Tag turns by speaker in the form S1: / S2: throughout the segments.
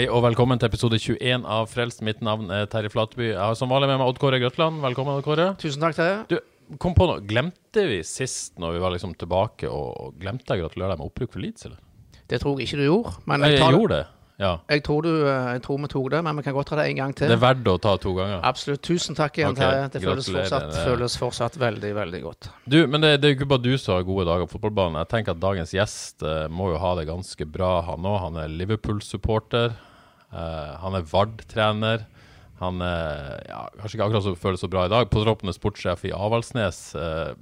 S1: Hei og velkommen til episode 21 av Frelst. Mitt navn er Terje Flatby. Jeg har som vanlig med meg Odd Kåre Grøtland. Velkommen, Odd Kåre.
S2: Tusen takk, Terje.
S1: Du, kom på noe. Glemte vi sist, når vi var liksom tilbake, og, glemte jeg å gratulere deg med opprykk for Leeds, eller?
S2: Det tror jeg ikke du gjorde. Men
S1: Jeg,
S2: jeg, tar,
S1: gjorde det, ja.
S2: jeg, tror du, eh, jeg tror vi tok det, men vi kan godt ta det en gang til.
S1: Det er verdt å ta to ganger.
S2: Absolutt. Tusen takk igjen,
S1: okay,
S2: Terje. Det føles fortsatt, føles fortsatt veldig, veldig godt.
S1: Du, men det, det er jo ikke bare du som har gode dager på fotballbanen. Jeg tenker at dagens gjest eh, må jo ha det ganske bra, han òg. Han er Liverpool-supporter. Eh, han er Vard-trener. Han er ja, kanskje ikke akkurat så føles så bra i dag. Påtroppende sportssjef i Avaldsnes. Uh,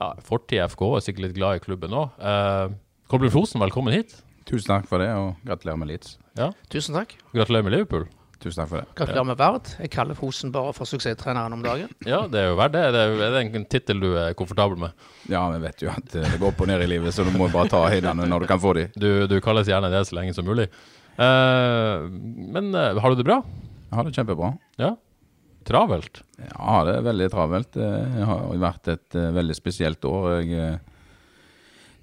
S1: ja, Fortid FK, er sikkert litt glad i klubben òg. Uh, Kolbjørn Fosen, velkommen hit.
S3: Tusen takk for det, og gratulerer med Leeds.
S1: Ja,
S2: Tusen takk.
S1: Gratulerer med Liverpool.
S3: Tusen takk for det.
S2: Gratulerer med Vard. Jeg kaller Fosen bare for suksesstreneren om dagen.
S1: Ja, det er jo verdt det. Det er, er det en tittel du er komfortabel med?
S3: Ja, vi vet jo at eh, det går opp og ned i livet, så du må bare ta høydene når du kan få dem.
S1: Du, du kalles gjerne det så lenge som mulig. Eh, men eh, har du det bra?
S3: Jeg har det kjempebra.
S1: Ja? Travelt?
S3: Ja, det er veldig travelt. Det har vært et eh, veldig spesielt år. Jeg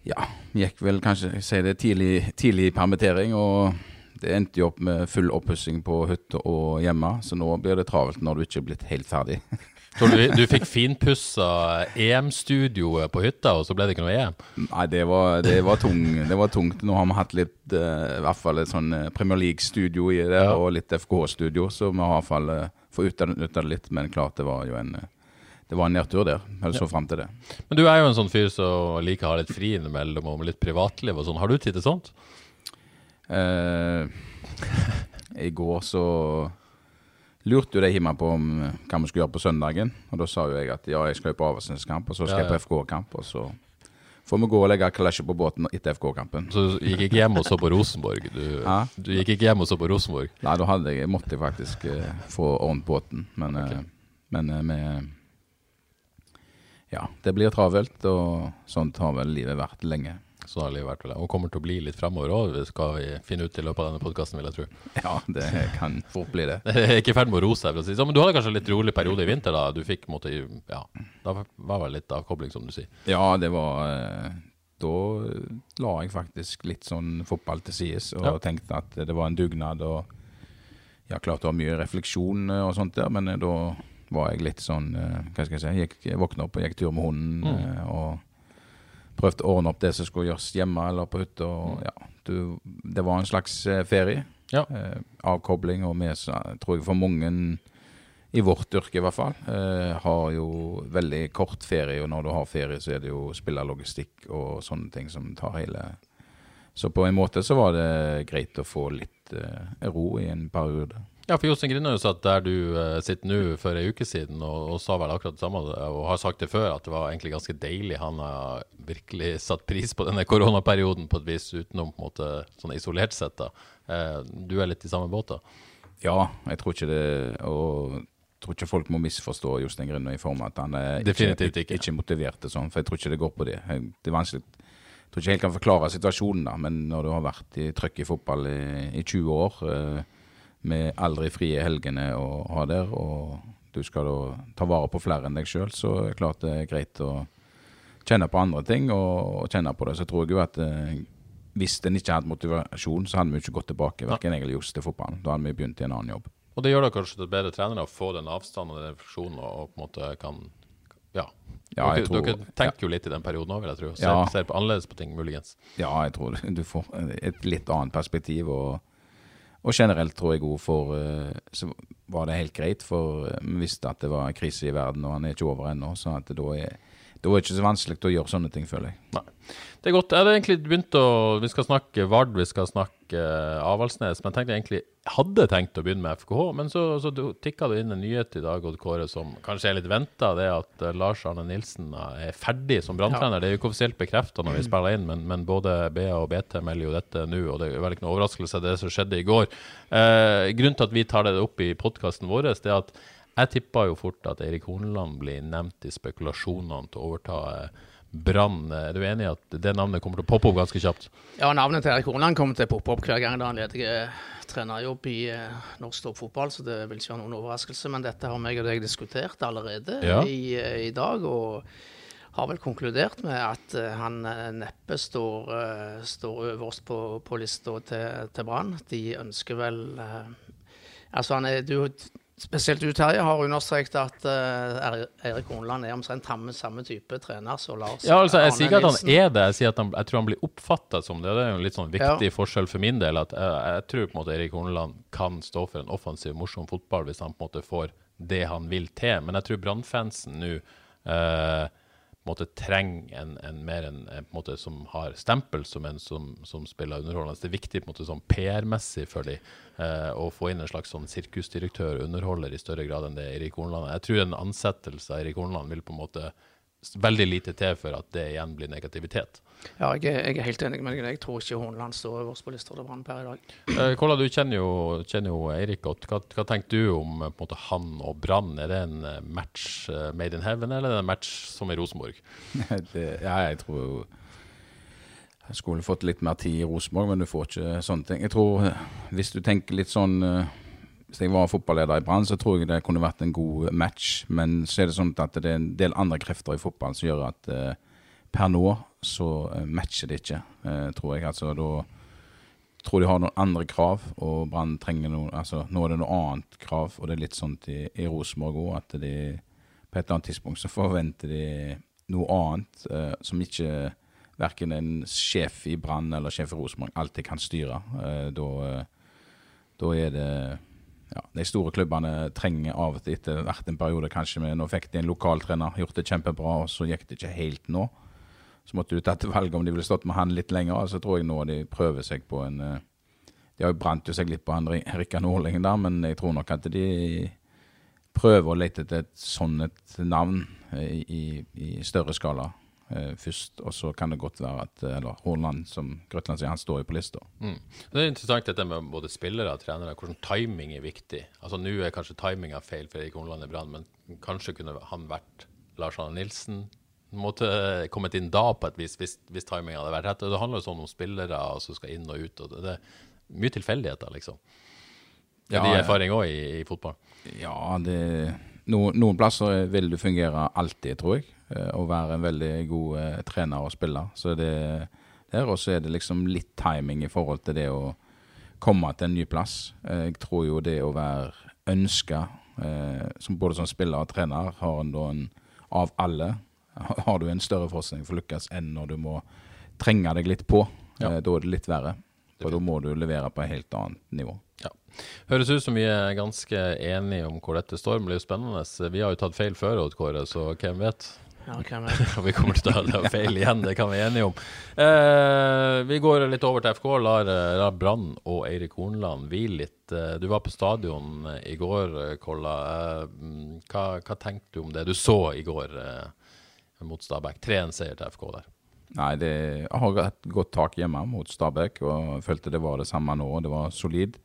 S3: ja, gikk vel kanskje jeg sier det tidlig, tidlig permittering, og det endte jo opp med full oppussing på hytta og hjemme, så nå blir det travelt når du ikke er blitt helt ferdig.
S1: Tror du du fikk finpussa EM-studioet på hytta, og så ble det ikke noe EM?
S3: Nei, det var, det var, tung, det var tungt. Nå har vi hatt litt, uh, i hvert fall et sånn eh, Premier League-studio i det,
S1: Ja.
S3: og litt FK-studio, så vi har i hvert fall uh, fått utnytta det litt. Men klart det var jo en eh, det var en nedtur der. Jeg så frem til det.
S1: Men du er jo en sånn fyr som liker å ha litt fri innimellom, og litt privatliv og sånn. Har du tid til sånt?
S3: Eh, I går så lurte jo de hjemme på om eh, hva vi skulle gjøre på søndagen. Og da sa jo jeg at ja, jeg skal jo på Avaldsnes-kamp, og så skal
S1: Ja,
S3: jeg på. FK-kamp. Og så får vi gå og legge kalesjet på båten etter FK-kampen.
S1: Så du gikk ikke hjem og så på Rosenborg? Du, du gikk ikke hjem og så på Rosenborg?
S3: Nei, da hadde jeg, måtte jeg faktisk uh, få ordnet båten. Men, eh, men uh, med Ja, det blir travelt, og sånt har vel livet vært lenge.
S1: Sånn har livet vært vel. Og kommer til å bli litt fremover òg, det skal vi finne ut i løpet av denne podkasten, vil jeg tro.
S3: Ja, det kan fort bli det.
S1: Jeg er ikke i ferd med å rose deg, for å si det sånn. Men du hadde kanskje en litt rolig periode i vinter, da? Du fikk måtte, Ja, da var vel litt avkobling, som du sier.
S3: Ja, det var eh, Da la jeg faktisk litt sånn fotball til sides og
S1: Ja.
S3: tenkte at det var en dugnad. Og ja, klart å ha mye refleksjon eh, og sånt der, men eh, da var jeg litt sånn Hva skal jeg si? Jeg gikk, våkna opp og gikk tur med hunden
S1: Mm.
S3: og prøvde å ordne opp det som skulle gjøres hjemme eller på hytta.
S1: Mm.
S3: Ja, du, det var en slags eh, ferie.
S1: Ja.
S3: Eh, avkobling, og vi tror jeg for mange i vårt yrke i hvert fall, eh, har jo veldig kort ferie, og når du har ferie, så er det jo spillerlogistikk og sånne ting som tar hele Så på en måte så var det greit å få litt eh, ro i en periode.
S1: Ja, for Jostein Grinaud satt der du eh, sitter nå for ei uke siden, og, og sa vel akkurat det samme, og har sagt det før, at det var egentlig ganske deilig. Han har virkelig satt pris på denne koronaperioden på et vis, utenom på en måte sånn isolert sett. da. Eh, du er litt i samme båt, da?
S3: Ja, jeg tror ikke det Og jeg tror ikke folk må misforstå Jostein Grindøy i form av at han er
S1: Definitivt
S3: ikke,
S1: ikke.
S3: motivert til sånn, for jeg tror ikke det går på det. Det er vanskelig Jeg tror ikke helt kan forklare situasjonen, da, men når du har vært i trøkk i fotball i, i 20 år, eh, med aldri frie helgene å ha der, og du skal da ta vare på flere enn deg sjøl, så er det klart det er greit å kjenne på andre ting og, og kjenne på det. Så tror jeg jo at eh, hvis en ikke hadde motivasjon, så hadde vi ikke gått tilbake, verken jeg eller Johs, til fotballen. Da hadde vi begynt i en annen jobb.
S1: Og det gjør deg kanskje til bedre trenere å få den avstanden og den refleksjonen, og, på en måte kan Ja.
S3: Ja, jeg
S1: dere,
S3: tror-
S1: dere tenker jo litt i den perioden òg, vil jeg tro. Ser,
S3: Ja.
S1: ser på annerledes på ting, muligens.
S3: Ja, jeg tror du får et litt annet perspektiv. Og, og generelt tror jeg òg for eh, Så var det helt greit, for eh, vi visste at det var krise i verden, og han er ikke over ennå. Så at det da er da er det ikke så vanskelig å gjøre sånne ting, føler jeg.
S1: Nei. Det er godt. Jeg hadde egentlig begynt å Vi skal snakke Vard, vi skal snakke uh, Avaldsnes, men tenkte egentlig hadde tenkt å begynne med FKH. Men så, så tikka det inn en nyhet i dag Odd Kåre, som kanskje er litt venta. Det at uh, Lars Arne Nilsen er ferdig som branntrener. Ja. Det er jo ikke offisielt bekrefta når vi mm. spiller inn, men, men, både BA og BT melder jo dette nå. Og det er vel ikke noe overraskelse, det som skjedde i går. Eh, grunnen til at vi tar det opp i podkasten vår, det er at jeg tippa jo fort at Eirik Horneland blir nevnt i spekulasjonene til å overta. Uh, Brann. Er du enig i at det navnet kommer til å poppe opp ganske kjapt?
S2: Ja, navnet til Erik Horneland kommer til å poppe opp hver gang det er en ledig trenerjobb i eh, norsk toppfotball, så det vil ikke være noen overraskelse. Men dette har meg og deg diskutert allerede ja. i, eh, i, dag, og har vel konkludert med at han neppe står, står øverst på, på lista til, til Brann. De ønsker vel Altså, han er, du Spesielt du, Terje, har understreket at uh, Eirik Horneland er omtrent samme, samme type trener som Lars
S1: Ja, altså, Jeg sier ikke at han er det, jeg sier at han, jeg tror han blir oppfatta som det. Det er jo en litt sånn viktig ja. forskjell for min del. at uh, Jeg tror på en måte Eirik Horneland kan stå for en offensiv, morsom fotball hvis han på en måte får det han vil til. Men jeg tror Brannfansen nå uh, måte trenger en, en mer en, en, måte, som har stempel som en som, som spiller underholdende. Det er viktig på en måte sånn PR-messig for dem eh, å få inn en slags sånn sirkusdirektør underholder i større grad enn det Erik Hornland Jeg tror en ansettelse av Erik Hornland vil på en måte veldig lite til for at det igjen blir negativitet.
S2: Ja, jeg er, jeg er helt enig med deg. Jeg tror ikke Horneland står øverst på lista til Brann per i dag.
S1: Eh, Kolla, du kjenner jo, kjenner jo Eirik godt. Hva, hva, tenker du om på måte, han og Brann? Er det en eh, match uh, made in heaven, eller er det en match som i Rosenborg?
S3: ja, jeg tror jo jeg skulle fått litt mer tid i Rosenborg, men du får ikke sånne ting. Jeg tror, hvis du tenker litt sånn uh, hvis jeg var fotballeder i Brann, så tror jeg det kunne vært en god match. Men så er det sånn at det er en del andre krefter i fotball som gjør at eh, per nå så eh, matcher det ikke, eh, tror jeg. Altså da tror de har noen andre krav, og Brann trenger noe Altså nå er det noe annet krav, og det er litt sånn i, i Rosenborg òg, at de på et eller annet tidspunkt så forventer de noe annet eh, som ikke verken en sjef i Brann eller sjef i Rosenborg alltid kan styre. Eh, da, eh, da er det ja, de store klubbene trenger av og til etter hvert en periode kanskje med Nå fikk de en lokaltrener, gjort det kjempebra, og så gikk det ikke helt nå. Så måtte du tatt valget om de ville stått med han litt lenger. Så tror jeg nå de prøver seg på en eh, De har jo brant jo seg litt på han Rikard Nordlingen der, men jeg tror nok at de prøver å lete etter et sånt navn i, i, i større skala eh, først. Og så kan det godt være at eh, eller Hornland, som Grøtland sier, han står jo på lista. Mm.
S1: Det er interessant dette med både spillere og trenere, hvordan timing er viktig. Altså Nå er kanskje timinga feil for Erik Hornland i Brann, men kanskje kunne han vært Lars Arne Nilsen. Måtte kommet inn da på et vis, hvis, hvis timinga hadde vært rett. Det handler jo sånn om spillere som skal inn og ut. og det, er Mye tilfeldigheter, liksom. Det er ja, erfaring òg i, i, fotball?
S3: Ja, det, no, noen plasser vil det fungere alltid, tror jeg. Eh, å være en veldig god eh, trener og spiller. Så det der, også er det liksom litt timing i forhold til det å komme til en ny plass. Eh, jeg tror jo det å være ønska, eh, som både som spiller og trener, har en da en av alle har du en større forskning for å lykkes enn når du må trenge deg litt på. Ja. Da er det litt verre. Og da må du levere på et helt annet nivå.
S1: Ja. Høres ut som vi er ganske enige om hvor dette står. Det blir jo spennende. Vi har jo tatt feil før, Odd Kåre, så hvem vet?
S2: Ja,
S1: vi kommer til å ta feil igjen, det kan vi være enige om. Eh, vi går litt over til FK. Lar, lar Brann og Eirik Hornland hvile litt. Eh, du var på stadion i går, Kolla. Eh, hva, hva, tenkte du om det du så i går eh, mot Stabæk? 3-1-seier til FK der.
S3: Nei, det, jeg har et godt tak hjemme mot Stabæk og følte det var det samme nå. Det var solid.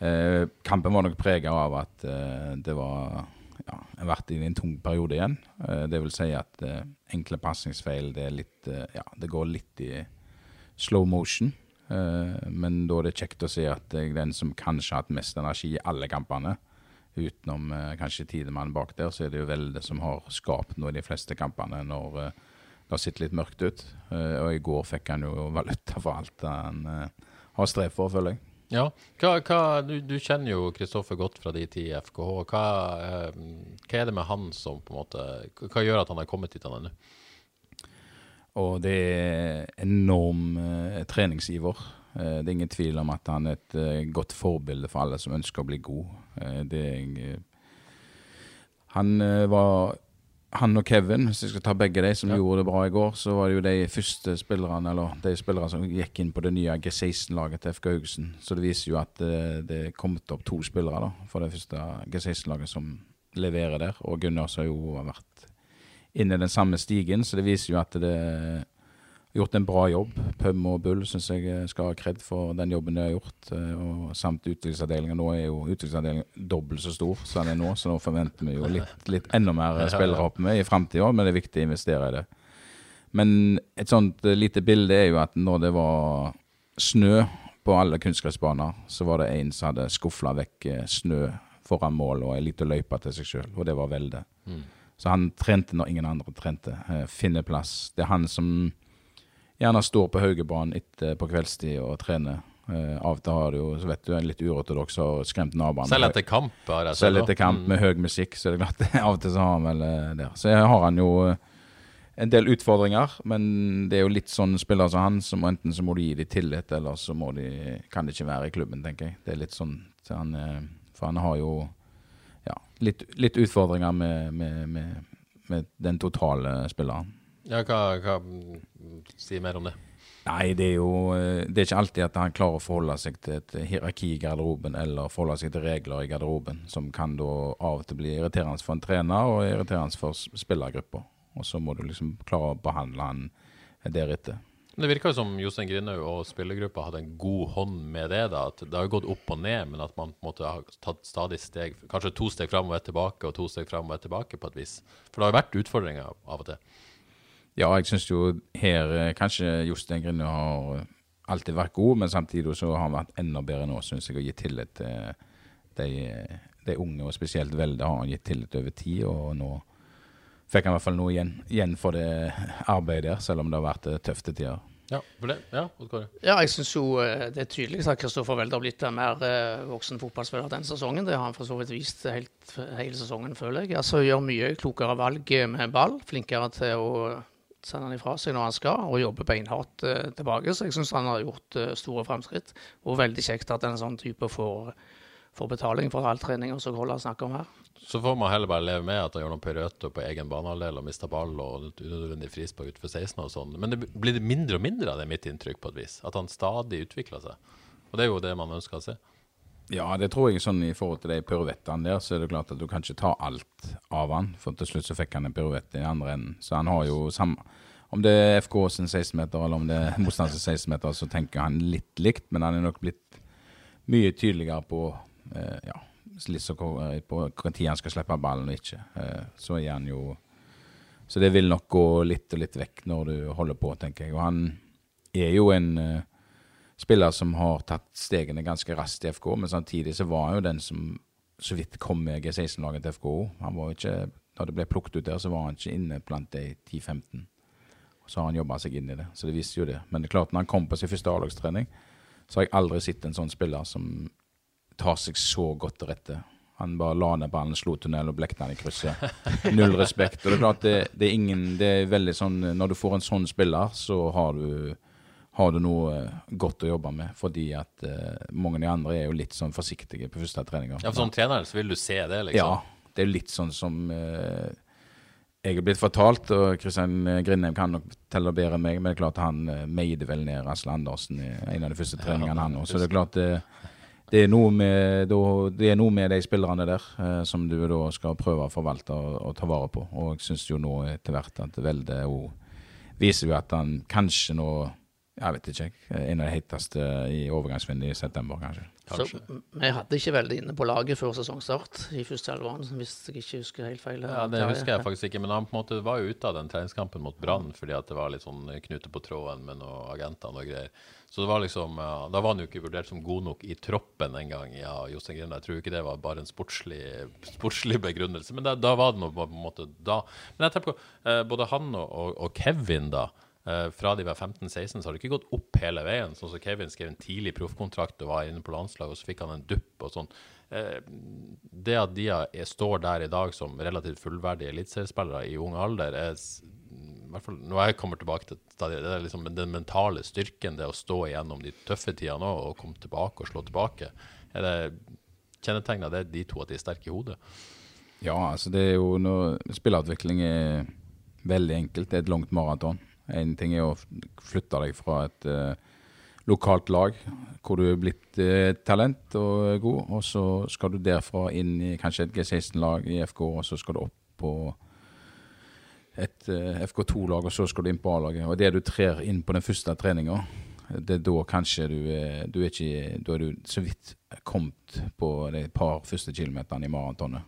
S3: Eh, kampen var nok prega av at eh, det var ja, jeg har vært i en tung periode igjen. Uh, det vil si at uh, enkle pasningsfeil det, uh, ja, det, går litt i slow motion. men da er det kjekt å se at jeg er den som kanskje har hatt mest energi i alle kampene. Utenom kanskje Tidemann bak der, så er det jo Velde som har skapt noe i de fleste kampene når det har sett litt mørkt ut. og i går fikk han jo valuta for alt han har strevd for, føler jeg.
S1: Ja, hva, hva, du, du, kjenner jo Kristoffer godt fra de tid i FKH. Hva, eh, hva, er det med han som på en måte Hva gjør at han har kommet dit han er nå?
S3: Og det er enorm eh, treningsiver. Eh, det er ingen tvil om at han er et eh, godt forbilde for alle som ønsker å bli god. Eh, det, han eh, var han og Kevin, hvis jeg skal ta begge de som ja. gjorde det bra i går, så var det jo de første spillerne eller de spillerne som gikk inn på det nye G16-laget til FK Haugesund. Så det viser jo at det, eh, det er kommet opp to spillere da, for det første G16-laget som leverer der. Og Gunnars har jo vært inne i den samme stigen, så det viser jo at det gjort en bra jobb. Pøm og Bull syns jeg skal ha kred for den jobben de har gjort. Eh, og samt utviklingsavdelinga. Nå er jo utviklingsavdelinga dobbelt så stor som den er nå, så nå forventer vi jo litt, litt enda mer spillere opp med i framtida, men det er viktig å investere i det. Men et sånt eh, lite bilde er jo at når det var snø på alle kunstgressbaner, så var det en som hadde skufla vekk eh, snø foran mål og ei lita løype til seg sjøl, og det var Velde. Mm. Så han trente når ingen andre trente. Finne plass. Det er han som gjerne står på Haugebanen etter på kveldstid og trener. Uh, av og til har du jo, så vet du, en litt uortodoks og skremt naboene.
S1: Selv etter kamp? Har jeg
S3: Selv etter kamp mm. med høy musikk, så er det klart av og til så har han vel uh, der. Så har han jo uh, en del utfordringer, men det er jo litt sånn spillere som han, som enten så må du gi dem tillit, eller så må de, kan de ikke være i klubben, tenker jeg. Det er litt sånn han, For han har jo ja, litt, litt utfordringer med, med, med, med den totale spilleren.
S1: Ja, hva, hva Si mer om det.
S3: Nei, det er jo eh, Det er ikke alltid at han klarer å forholde seg til et hierarki i garderoben, eller forholde seg til regler i garderoben, som kan da av og til bli irriterende for en trener og irriterende for spillergruppa. Og så må du liksom klare å behandle han deretter.
S1: Det virker jo som Jostein Grinaud og spillergruppa hadde en god hånd med det. da, at Det har gått opp og ned, men at man på en måte har tatt stadig steg, kanskje to steg fram og ett tilbake, og to steg fram og ett tilbake på et vis. For det har jo vært utfordringer av og til.
S3: Ja, jeg syns jo her eh, kanskje Jostein Grinde har eh, alltid vært god, men samtidig så har han vært enda bedre nå, syns jeg, og gitt tillit til de, de, unge, og spesielt Velde har han gitt tillit over tid. Og nå fikk han i hvert fall noe igjen, igjen for det arbeidet der, selv om det har vært eh, tøfte tider.
S1: Ja, for det. Ja,
S2: ja jeg syns jo det er tydelig at Kristoffer Welde har blitt en mer voksen fotballspiller denne sesongen. Det har han for så vidt vist helt, hele sesongen, føler jeg. Altså Gjør mye klokere valg med ball. Flinkere til å sender han ifra seg når han skal, og jobber beinhardt uh, tilbake. Så jeg syns han har gjort uh, store fremskritt. Og veldig kjekt at en sånn type får, får betaling for all trening, som Kolla snakker om her.
S1: Så får man heller bare leve med at han gjør noen piruetter på egen banehalvdel og mister ball og unødvendig frispark utenfor 16 og sånn. Men det blir mindre og mindre av det, mitt inntrykk, på et vis. At han stadig utvikler seg. Og det er jo det man ønsker å se.
S3: Ja, det tror jeg sånn i forhold til de piruettene der, så er det klart at du kan ikke ta alt av han. For til slutt så fikk han en piruett i andre enden. Så han har jo samme Om det er FK sin 16-meter, eller om det er motstanders 16-meter, så tenker han litt likt, men han er nok blitt mye tydeligere på eh, ja, litt så på når han skal slippe ballen og ikke. Eh, så er han jo Så det vil nok gå litt og litt vekk når du holder på, tenker jeg. Og han er jo en eh, spiller som har tatt stegene ganske raskt i FK, men samtidig så var han jo den som så vidt kom med G16-laget til FKO. Han var ikke, Da det ble plukket ut der, så var han ikke inne blant de 10-15. Så har han jobba seg inn i det, så det viser jo det. Men det er klart, når han kom på sin første A-lagstrening, så har jeg aldri sett en sånn spiller som tar seg så godt til rette. Han bare la ned ballen, slo tunnel og blekna den i krysset. Null respekt. Og det er klart, det, det, er ingen Det er veldig sånn Når du får en sånn spiller, så har du har du noe eh, godt å jobbe med. Fordi at uh, mange av de andre er jo litt sånn forsiktige på første treninger.
S1: Ja, for Som trener så vil du se det, liksom?
S3: Ja, det er litt sånn som uh, jeg er blitt fortalt, og Kristian Grindheim kan nok telle bedre enn meg, men det er klart han meide vel ned Asle Andersen i en av de første treningene, han òg. Så det er klart det, det, er med, det er noe med de spillerne der som du da skal prøve å forvalte og, ta vare på. Og jeg syns jo nå etter hvert at Velde viser jo at han kanskje nå jeg vet ikke, en av de heteste i overgangsvinduet i september, kanskje.
S2: kanskje. Så vi hadde ikke veldig inne på laget før sesongstart i første halvår, hvis jeg ikke husker helt feil.
S1: Ja, Det husker jeg faktisk ikke, men han på en måte var jo ute av den treningskampen mot Brann fordi at det var litt sånn knute på tråden med noen agenter og greier. Så det var liksom, ja, Da var han jo ikke vurdert som god nok i troppen engang. Ja, Jostein Grinde. Jeg tror ikke det var bare en sportslig, sportslig begrunnelse, men da, da, var det noe på en måte da. Men jeg tenker på eh, både han og, og Kevin, da. Uh, fra de var 15-16, så har det ikke gått opp hele veien. Sånn som Kevin skrev en tidlig proffkontrakt og var inne på landslaget, og så fikk han en dupp og sånn. Uh, det at de står der i dag som relativt fullverdige eliteseriespillere i ung alder, er i hvert fall når jeg kommer tilbake til stadiet, det er liksom den mentale styrken, det å stå igjennom de tøffe tidene og komme tilbake og slå tilbake. Er det kjennetegna det de to at de er sterke i hodet?
S3: Ja, altså det er jo når Spillerutvikling er veldig enkelt. Det er et langt maraton. Én ting er å flytte deg fra et uh, lokalt lag hvor du er blitt uh, talent og god, og så skal du derfra inn i kanskje et G16-lag i FK, og så skal du opp på et uh, FK2-lag, og så skal du inn på A-laget. Og det du trer inn på den første treninga, det er da kanskje du, du er ikke Da er du så vidt kommet på de par første kilometerne i maratonet.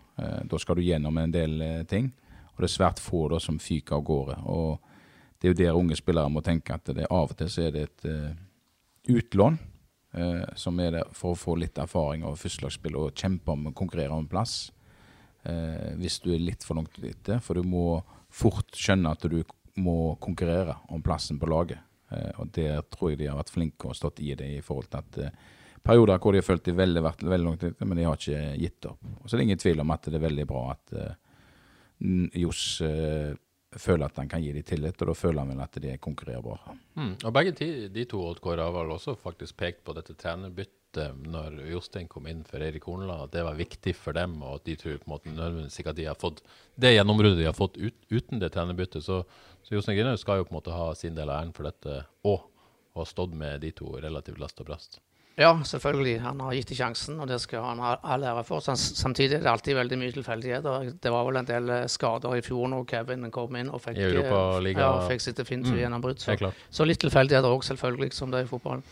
S3: Da skal du gjennom en del ting. Og det er svært få da som fyker av gårde. Og det er jo der unge spillere må tenke at det av og til så er det et uh, utlån uh, som er der for å få litt erfaring av førstelagsspill og kjempe om å konkurrere om en plass. Uh, hvis du er litt for langt ute, for du må fort skjønne at du må konkurrere om plassen på laget. og der tror jeg de har vært flinke og stått i det i forhold til at perioder hvor de har følt de veldig, vært veldig langt ute, men de har ikke gitt opp. Og så er det ingen tvil om at det er veldig bra at Johs føler at han kan gi dem tillit, og da føler han vel at de er konkurrerbare.
S1: Mm. Og begge de, de to Oddkåre har vel også faktisk pekt på dette trenerbyttet når Jostein kom inn for Eirik Horneland, at det var viktig for dem, og at de tror på en måte nødvendigvis ikke at de har fått det gjennombruddet de har fått ut, uten det trenerbyttet. Så, så Jostein Grinhaug skal jo på en måte ha sin del av æren for dette, og ha stått med de to relativt last og brast.
S2: Ja, selvfølgelig. Han har gitt dem sjansen, og det skal han ha all ære for. Samtidig er det alltid veldig mye tilfeldigheter. Det var vel en del eh, skader i fjor når Kevin kom inn og fikk,
S1: eh, ja,
S2: fikk sitt definitive mm, gjennombrudd. Så, så litt tilfeldigheter òg, selvfølgelig, som det er i fotballen.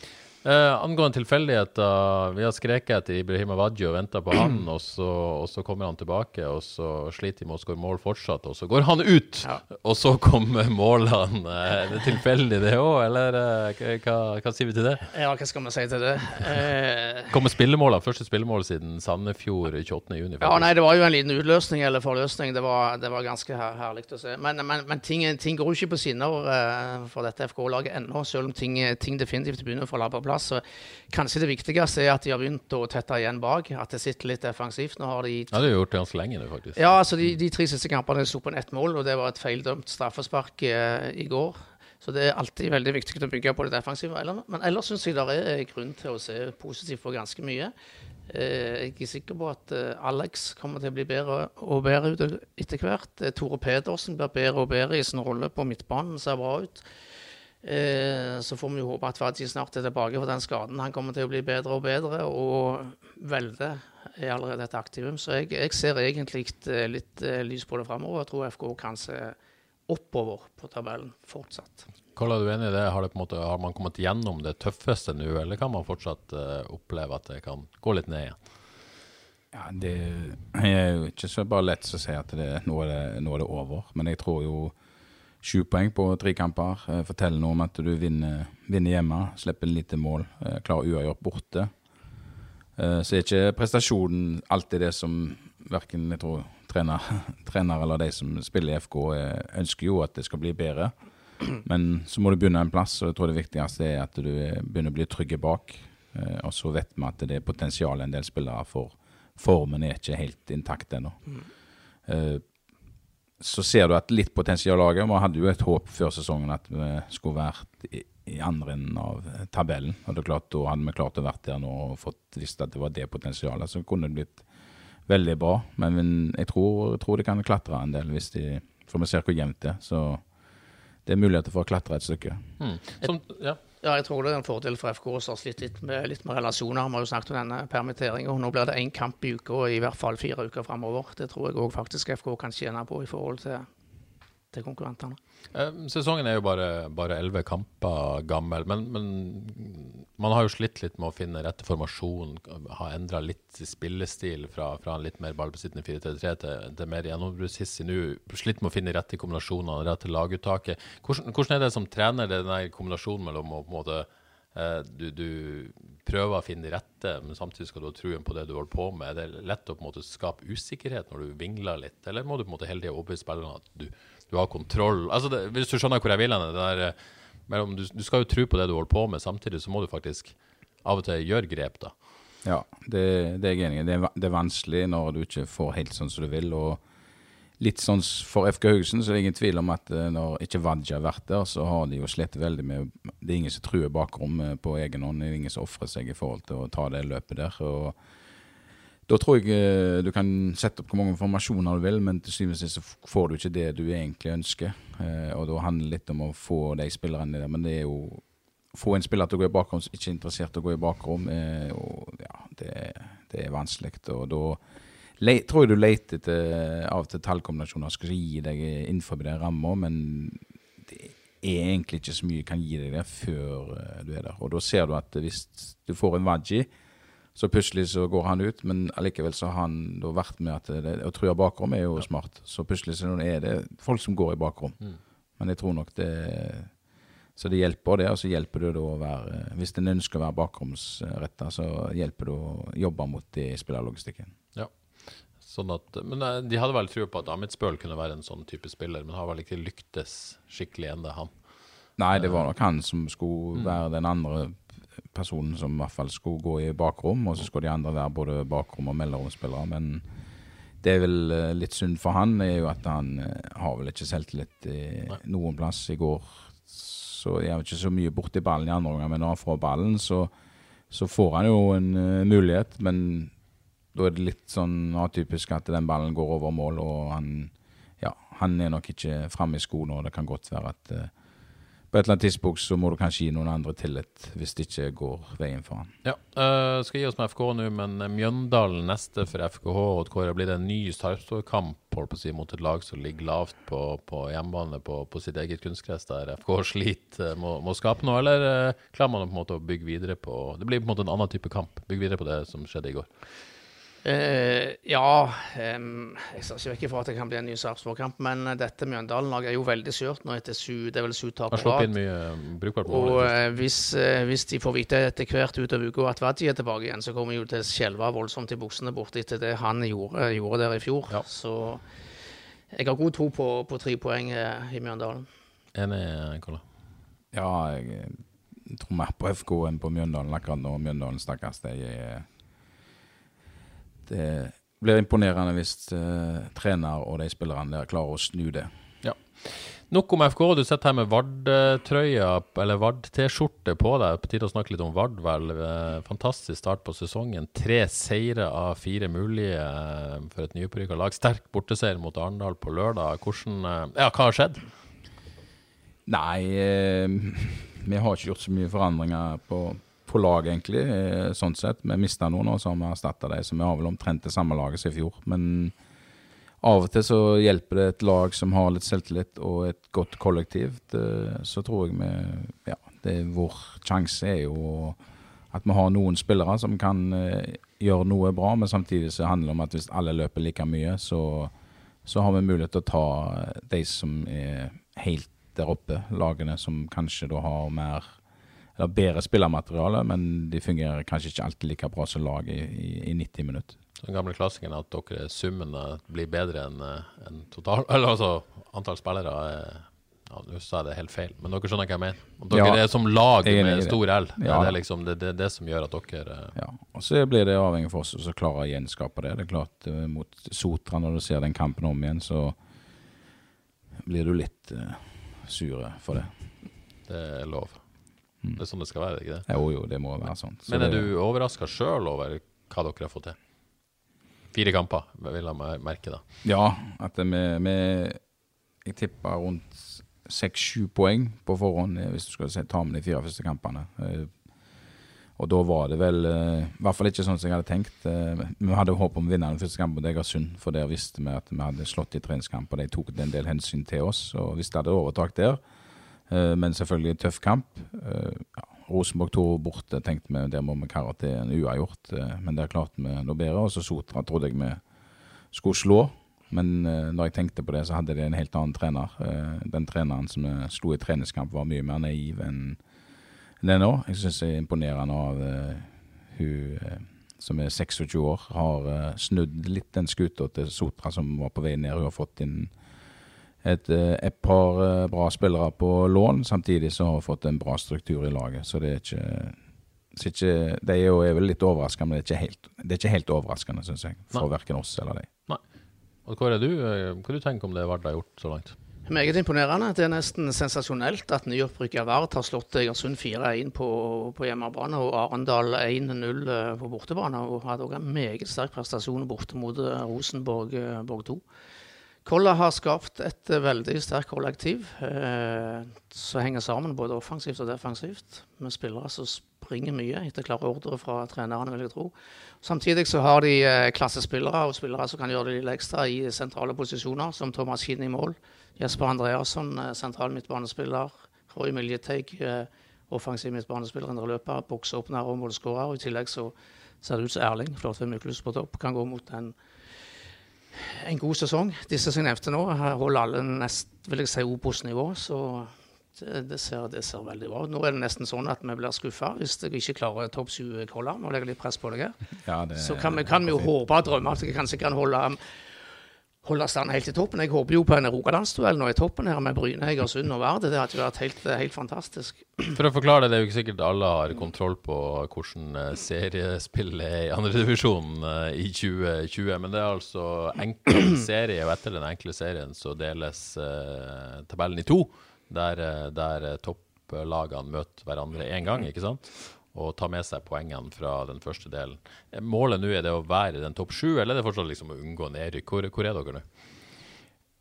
S1: Eh, angående tilfeldigheter, vi har skreket etter Ibrahim Awadji og venta på han, og så, og så, kommer han tilbake, og så sliter de med å skåre mål fortsatt, og så går han ut! Ja. Og så kommer målene. Er det tilfeldig, det òg, eller eh, hva, hva, sier vi til det?
S2: Ja, hva skal vi si til det?
S1: Eh... Kommer spillemålene, første spillemål siden Sandefjord 28.6?
S2: Ja, nei, det var jo en liten utløsning eller forløsning. Det var, det var ganske her, herlig å se. Men, men, men ting, ting, går jo ikke på skinner uh, for dette FK-laget ennå, selv om ting, ting definitivt begynner å falle på plass plass. Så kanskje det viktigste er at de har begynt å tette igjen bak. At det sitter litt defensivt. Nå har de
S1: Ja, det har gjort det ganske lenge nå, faktisk.
S2: Ja, altså de, de tre siste kampene sto på ett mål, og det var et feildømt straffespark eh, i går. Så det er alltid veldig viktig å bygge på det defensive. Men ellers syns jeg det er grunn til å se positivt på ganske mye. Eh, jeg er sikker på at eh, Alex kommer til å bli bedre og bedre etter hvert. Tore Pedersen blir bedre og bedre i sin rolle på midtbanen, ser bra ut. Eh, så får vi jo håpe at Fadji snart er tilbake for den skaden. Han kommer til å bli bedre og bedre, og Velde er allerede et aktivum. Så jeg, jeg ser egentlig eh, litt eh, lys på det framover. Jeg tror FK kan se oppover på tabellen fortsatt.
S1: Karl, er du enig i det? Har, det måte, har, man kommet gjennom det tøffeste nå, eller kan man fortsatt oppleve at det kan gå litt ned igjen?
S3: Ja, Det er jo ikke så bare lett å si at det, nå, er det, nå er det over. Men jeg tror jo Sju poeng på tre kamper. Eh, forteller noe om at du vinner, vinner hjemme, slipper lite mål, eh, klarer uavgjort borte. Eh, så er ikke prestasjonen alltid det som verken jeg tror trener, trener eller de som spiller i FK, ønsker jo at det skal bli bedre. Men så må du begynne en plass, og jeg tror det viktigste er at du begynner å bli trygge bak. Og så vet vi at det er potensial en del spillere for. Formen er ikke helt intakt ennå. Mm så ser du at litt potensial laget. Vi hadde jo et håp før sesongen at vi skulle vært i, i andre enden av tabellen. og det er klart Da hadde vi klart å vært der nå og fått visst at det var det potensialet. Så kunne det blitt veldig bra. Men jeg tror, jeg tror det kan klatre en del, hvis de, for vi ser hvor jevnt det er. Så det er muligheter for å klatre et stykke.
S1: Mm. Som, ja.
S2: Ja, jeg tror det er en fordel for FK å slitt litt med, litt med relasjoner. Vi har jo snakket om denne permitteringen. Nå blir det én kamp i uka, og i hvert fall fire uker framover. Det tror jeg òg faktisk FK kan tjene på i forhold til til konkurrentene.
S1: Eh, sesongen er jo bare elleve kamper gammel, men, men, man har jo slitt litt med å finne rette formasjon. Har endra litt spillestil fra, fra, en litt mer ballbesittende 4-3-3 til, til mer gjennombruddshissig nå. Slitt med å finne rette kombinasjoner, rette laguttaket. Hvordan, hvordan, er det som trener, den kombinasjonen mellom å på en måte eh, du, du, prøver å finne de rette, men samtidig skal du ha truen på det du holder på med. Er det lett å på en måte skape usikkerhet når du vingler litt, eller må du på en måte hele tida overbevise spillerne at du du har kontroll. Altså det, hvis du skjønner hvor jeg vil hen eh, du, du, skal jo tro på det du holder på med, samtidig så må du faktisk av og til gjøre grep, da.
S3: Ja, det, det er jeg enig i. Det, det, er vanskelig når du ikke får helt sånn som du vil. og Litt sånn For FK Haugesund så er det ingen tvil om at eh, når ikke Vadja har vært der, så har de jo slitt veldig med Det er ingen som truer bakrommet på egen hånd. Det er ingen som ofrer seg i forhold til å ta det løpet der. og Da tror jeg eh, du kan sette opp hvor mange informasjoner du vil, men til syvende og sist så får du ikke det du egentlig ønsker. Eh, og da handler det litt om å få de spillerne der. Men det er jo få en spiller til å gå i bakrom som ikke er interessert i å gå i bakrom, eh, og, ja, det, det, er vanskelig. Og da tror jeg du leter etter av og til tallkombinasjoner som skal gi deg innenfor den ramma, men det er egentlig ikke så mye kan gi deg det før du er der. Og da ser du at hvis du får en Waji så plutselig så går han ut, men allikevel så har han da vært med at det, å true bakrom er jo ja. smart. Så plutselig så er det folk som går i bakrom. Mm. Men jeg tror nok det Så det hjelper det, og så hjelper det da å være Hvis en ønsker å være bakromsretta, så hjelper det å jobbe mot det i spillerlogistikken.
S1: Ja. Sånn at, men eh, De hadde vel tro på at Amit Spøl kunne være en sånn type spiller, men har vel ikke lyktes skikkelig ennå, han?
S3: Nei, det var nok han som skulle mm. være den andre personen som i hvert fall skulle gå i bakrom, og så skulle de andre være både bakrom- og mellomromsspillere. Men det er vel eh, litt synd for han, er jo at han eh, har vel ikke selvtillit i noen plass. I går så er han ikke så mye borti ballen i andre omgang, men når han får ballen, så, så får han jo en uh, mulighet. Men da er det litt sånn atypisk at den ballen går over mål, og han, ja, han er nok ikke framme i skoene, og det kan godt være at uh, på et eller annet tidspunkt så må du kanskje gi noen andre tillit, hvis det ikke går veien for han.
S1: Ja, uh, Skal gi oss med FK nå, men Mjøndalen neste for FKH. og Kåre, Blir det en ny Sarpsborg-kamp si, mot et lag som ligger lavt på, på hjemmebane på, på, sitt eget kunstgress, der FK sliter med, med, å skape noe? Eller uh, klarer man på en måte å bygge videre på Det blir på en måte en annen type kamp. Bygge videre på det som skjedde i går.
S2: Uh, ja um, Jeg ser ikke vekk ifra at det kan bli en ny Sarpsborg-kamp, men dette Mjøndalen-laget er jo veldig skjørt nå etter su, det er vel sju-tap
S1: på rad. Og
S2: uh, hvis, uh, hvis, de får vite etter hvert utover uka at Wadji er tilbake igjen, så kommer de jo til å skjelve voldsomt i buksene borte etter det han gjorde, gjorde der i fjor. Ja. Så jeg har god tro på, på tre poeng i Mjøndalen.
S1: Enig, Kolla?
S3: Ja, jeg tror mer på FK enn på Mjøndalen akkurat nå. Mjøndalen, stakkars. De er det blir imponerende hvis uh, trener og de spillerne der klarer å snu det.
S1: Ja. Nok om FK. Du sitter her med Vard-trøya, eller Vard-T-skjorte på deg. På tide å snakke litt om Vard, vel. Eh, fantastisk start på sesongen. Tre seire av fire mulige eh, for et nyopprykka lag. Sterk borteseier mot Arendal på lørdag. Hvordan Ja, hva har skjedd?
S3: Nei, eh, vi har ikke gjort så mye forandringer på på lag, egentlig, eh, sånn sett. Vi mista noen, og så har vi erstatta dem. Så vi har vel omtrent det samme laget som i fjor. Men av og til så hjelper det et lag som har litt selvtillit og et godt kollektiv. Så tror jeg vi Ja, det er vår sjanse er jo at vi har noen spillere som kan uh, gjøre noe bra, men samtidig så handler det om at hvis alle løper like mye, så, så har vi mulighet til å ta de som er helt der oppe, lagene som kanskje da har mer eller bedre spillermateriale, men de fungerer kanskje ikke alltid like bra som lag i, i, i 90 minutter.
S1: Den gamle klassikeren er at dere summene blir bedre enn en total Eller altså antall spillere. Er, ja, Nå sa jeg det helt feil, men dere skjønner hva jeg mener? At dere ja, er som lag med stor L. Ja. Det er liksom det, det, det, som gjør at dere
S3: Ja, og så blir det avhengig for oss å klare å gjenskape det. Det er klart mot Sotra, når du ser den kampen om igjen, så blir du litt uh, sure for det.
S1: Det er lov. Mm. Det er sånn det skal være, ikke det?
S3: Jo, jo, det må være sånn.
S1: Så Men er det... du overraska sjøl over hva dere har fått til? Fire kamper, vil jeg merke, da.
S3: Ja, at vi, vi Jeg tippa rundt seks-sju poeng på forhånd, eh, hvis du skal si, ta med de fire første kampene. Eh, og da var det vel eh, I hvert fall ikke sånn som jeg hadde tenkt. Vi hadde håp om å vinne den første kampen mot Egersund, for der visste vi at vi hadde slått i treningskamp, og de tok en del hensyn til oss. Og hvis det hadde overtak der, men selvfølgelig en tøff kamp. Eh, ja, Rosenborg 2 borte, tenkte vi der må vi karre til en uavgjort. Eh, men der klarte vi noe bedre. Og så Sotra trodde jeg vi skulle slå. Men når jeg tenkte på det, så hadde de en helt annen trener. Den treneren som slo i treningskamp, var mye mer naiv enn det nå. Jeg syns det er imponerende av hun som er 26 år, har snudd litt den skuta til Sotra som var på vei ned. Hun har fått inn et, eh, et, par eh, bra spillere på lån, samtidig som har fått en bra struktur i laget. Så det er ikke, ikke De er jo er vel litt overraskende, men det er ikke helt, det er ikke helt overraskende, syns jeg. For verken oss eller de.
S1: Nei. Og Kåre, du, eh, hva du tenker om det Vard har gjort så langt?
S2: Meget imponerende. Det er nesten sensasjonelt at nyopprykka Vard har slått Egersund 4-1 på, på, hjemmebane og Arendal 1-0 eh, på bortebane. Og hadde også en meget sterk prestasjon borte mot Rosenborg 2. Kolla har skapt et veldig sterkt kollektiv eh, som henger sammen både offensivt og defensivt. Med spillere som springer mye etter klare ordre fra trenerne, vil jeg tro. Samtidig så har de eh, klassespillere og spillere som kan gjøre det litt ekstra i sentrale posisjoner, som Thomas Kinn i mål. Jesper Andreasson, eh, sentral midtbanespiller. Roy Miljeteig, eh, offensiv midtbanespiller, indre løper, bokseåpner og målskårer. I tillegg så ser det ut som Erling Flåtvedt Myklus på topp kan gå mot en, en god sesong. Disse som jeg nevnte nå, holder alle nest vil jeg si Obos-nivå. Så det, det, ser, det, ser, veldig bra ut. Nå er det nesten sånn at vi blir skuffa hvis jeg ikke klarer topp sju koller. Nå legger litt press på deg her. Ja, så kan vi, kan vi jo håpe og drømme at jeg kanskje kan holde holde stand helt i toppen. Jeg håper jo på en rogalandsduell nå i toppen her med Bryne, Egersund og Vard. Det hadde vært helt, helt, fantastisk.
S1: For å forklare det, det er jo ikke sikkert alle har kontroll på hvordan eh, seriespillet er i andredivisjonen i 2020. Men det er altså enkel serie, og etter den enkle serien så deles eh, tabellen i to. Der, der topplagene møter hverandre én gang, ikke sant? Og ta med seg poengene fra den første delen. Målet nå er det å være i den topp sju, eller er det fortsatt liksom å unngå nedrykk? Hvor, hvor, er dere nå?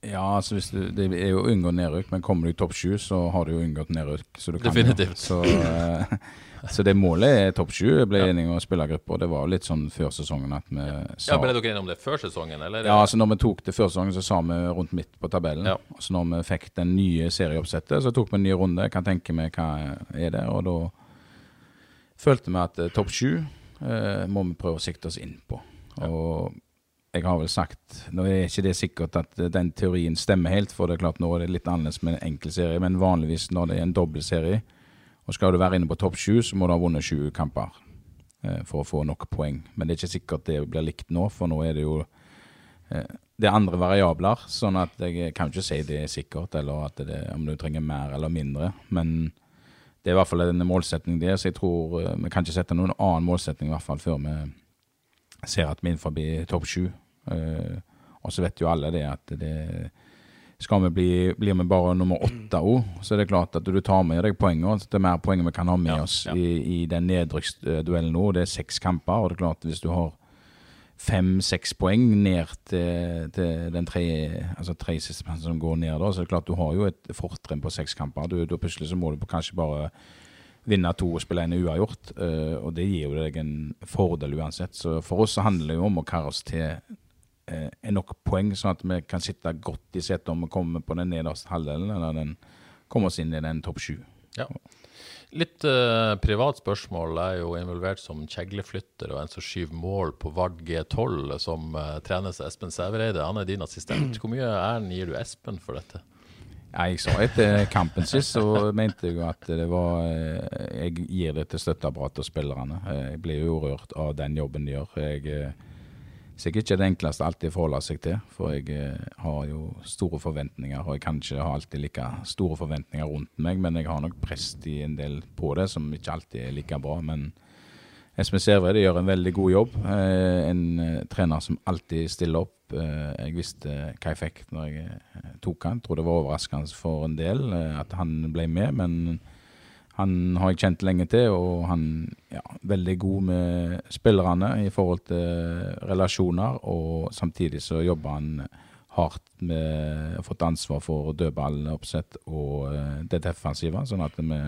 S3: Ja, altså du, Det er jo å unngå nedrykk, men kommer du i topp sju, så har du jo unngått nedrykk. Så
S1: Definitivt.
S3: Så, uh, så, det målet er topp sju. Ble ja. enige om spillergruppa. Det var litt sånn før sesongen at vi
S1: sa Ja, Ble dere enige om det før sesongen, eller?
S3: Ja, altså når vi tok det før sesongen, så sa vi rundt midt på tabellen. Ja. Så når vi fikk den nye serieoppsettet, så tok vi en ny runde. Kan tenke meg hva er det, og da følte vi at uh, topp sju uh, må vi prøve å sikte oss inn på. Og jeg har vel sagt Nå er ikke det sikkert at uh, den teorien stemmer helt, for det er klart nå er det litt annerledes med en enkel serie, men vanligvis når det er en dobbeltserie, og skal du være inne på topp sju, så må du ha vunnet sju kamper for å få nok poeng. Men det er ikke sikkert det blir likt nå, for nå er det jo det er andre variabler, sånn at jeg kan ikke si det er sikkert, eller at det, om du trenger mer eller mindre. Men det er i hvert fall en målsetning der, så jeg tror uh, vi kan ikke sette noen annen målsetning i hvert fall før vi ser at vi er innenfor topp sju. Uh, og så vet jo alle det at det skal vi bli, blir vi bare nummer åtte òg, så er det klart at du tar med deg poenger. Det er mer poenger vi kan ha med ja, oss ja. i, i den nedrykksduellen nå. Det er seks kamper, og det er klart at hvis du har fem-seks poeng ned til, til den tre, altså tre siste som går ned. da, så det er klart Du har jo et fortrinn på seks kamper. Du, da plutselig så må du kanskje bare vinne to og spille en uavgjort. Uh, og det gir jo deg en fordel uansett. Så for oss så handler det jo om å karre oss til uh, nok poeng, sånn at vi kan sitte godt i setet om vi kommer på den nederste halvdelen, eller den, kommer oss inn i den topp sju.
S1: Ja. Litt uh, privat spørsmål. Jeg er jo involvert som kjegleflytter og en som skyver mål på Vard G12, som uh, trenes av Espen Sævereide. Han er din assistent. Hvor mye æren gir du Espen for dette?
S3: Ja, jeg sa etter kampen sist, så mente jeg at det var uh, Jeg gir det til støtteapparatet og spillerne. Jeg blir jo rørt av den jobben de gjør. Jeg sikkert ikke det enkleste alltid å forholde seg til, for jeg eh, har jo store forventninger. Og jeg kan ikke ha alltid like store forventninger rundt meg, men jeg har nok prest i en del på det, som ikke alltid er like bra. Men Espen Sævred gjør en veldig god jobb. Eh, en eh, trener som alltid stiller opp. Jeg visste hva jeg fikk når jeg tok han. Jeg Tror det var overraskende for en del at han ble med, men han har jeg kjent lenge til, og han er ja, veldig god med spillerne i forhold til relasjoner. Og samtidig så jobber han hardt med å få ansvar for dødballoppsett og eh, det defensive, sånn at vi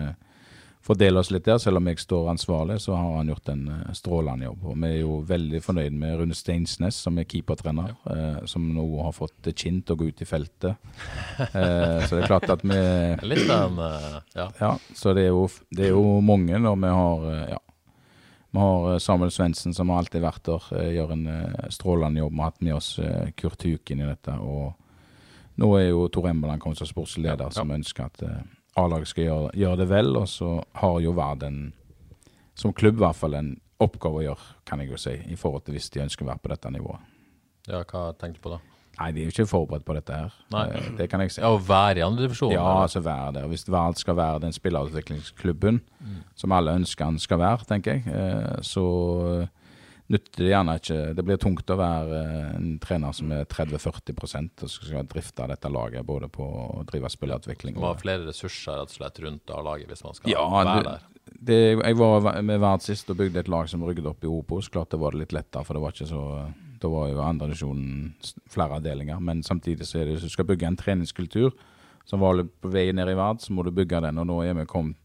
S3: fordele oss litt der. Selv om jeg står ansvarlig, så har han gjort en uh, strålende jobb. Og vi er jo veldig fornøyd med Rune Steinsnes, som er keepertrener, uh, som nå har fått kinn til å gå ut i feltet. Eh, så det er klart at vi
S1: Litt av en
S3: ja. ja. Så det er, jo, det er jo mange når vi har ja, vi har Samuel Svendsen, som har alltid vært der, gjør en strålende jobb. Vi har hatt med oss Kurt Huken i dette. Og nå er jo Tor Embeland kommet som sportsleder, som ønsker at A-laget skal gjøre, gjøre, det vel, og så har jo Vard en, som klubb i hvert fall, en oppgave å gjøre, kan jeg jo si, i forhold til hvis de ønsker å være på dette nivået.
S1: Ja, hva tenkte du på da?
S3: Nei, de er jo ikke forberedt på dette her.
S1: Nei.
S3: Eh, det kan jeg si.
S1: Ja, Å være i andredivisjon?
S3: Ja, altså være der. Hvis Vard skal være den spillerutviklingsklubben mm. som alle ønsker han skal være, tenker jeg, eh, så nytter det gjerne ikke Det blir tungt å være eh, en trener som er 30-40% og skal drifte dette laget, både på å drive spillerutvikling
S1: Man ha flere ressurser rett og slett rundt A-laget hvis man skal
S3: ja,
S1: være der.
S3: Det, jeg var med Verd sist og bygde et lag som rygget opp i Opos. Klart det var det litt lettere, for det var ikke så Da var jo andredivisjonen flere avdelinger. Men samtidig så er det hvis du skal bygge en treningskultur som var på vei ned i Verd, så må du bygge den. Og nå er vi kommet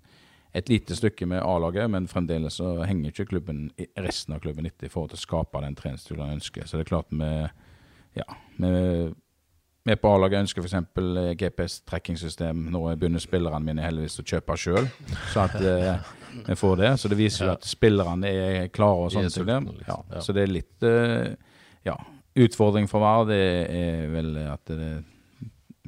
S3: et lite stykke med A-laget, men fremdeles så henger ikke klubben, resten av klubben etter i forhold til å skape den treningsstilen han ønsker. Så det er klart vi ja, vi på A-laget ønsker f.eks. Eh, GPS-trekkingsystem. Nå begynner spillerne mine heldigvis å kjøpe sjøl, så at eh, vi får det. Så det viser jo at spillerne er klare og sånn. Liksom. Ja, så det er litt eh, ja, utfordring for hver. Det er vel at det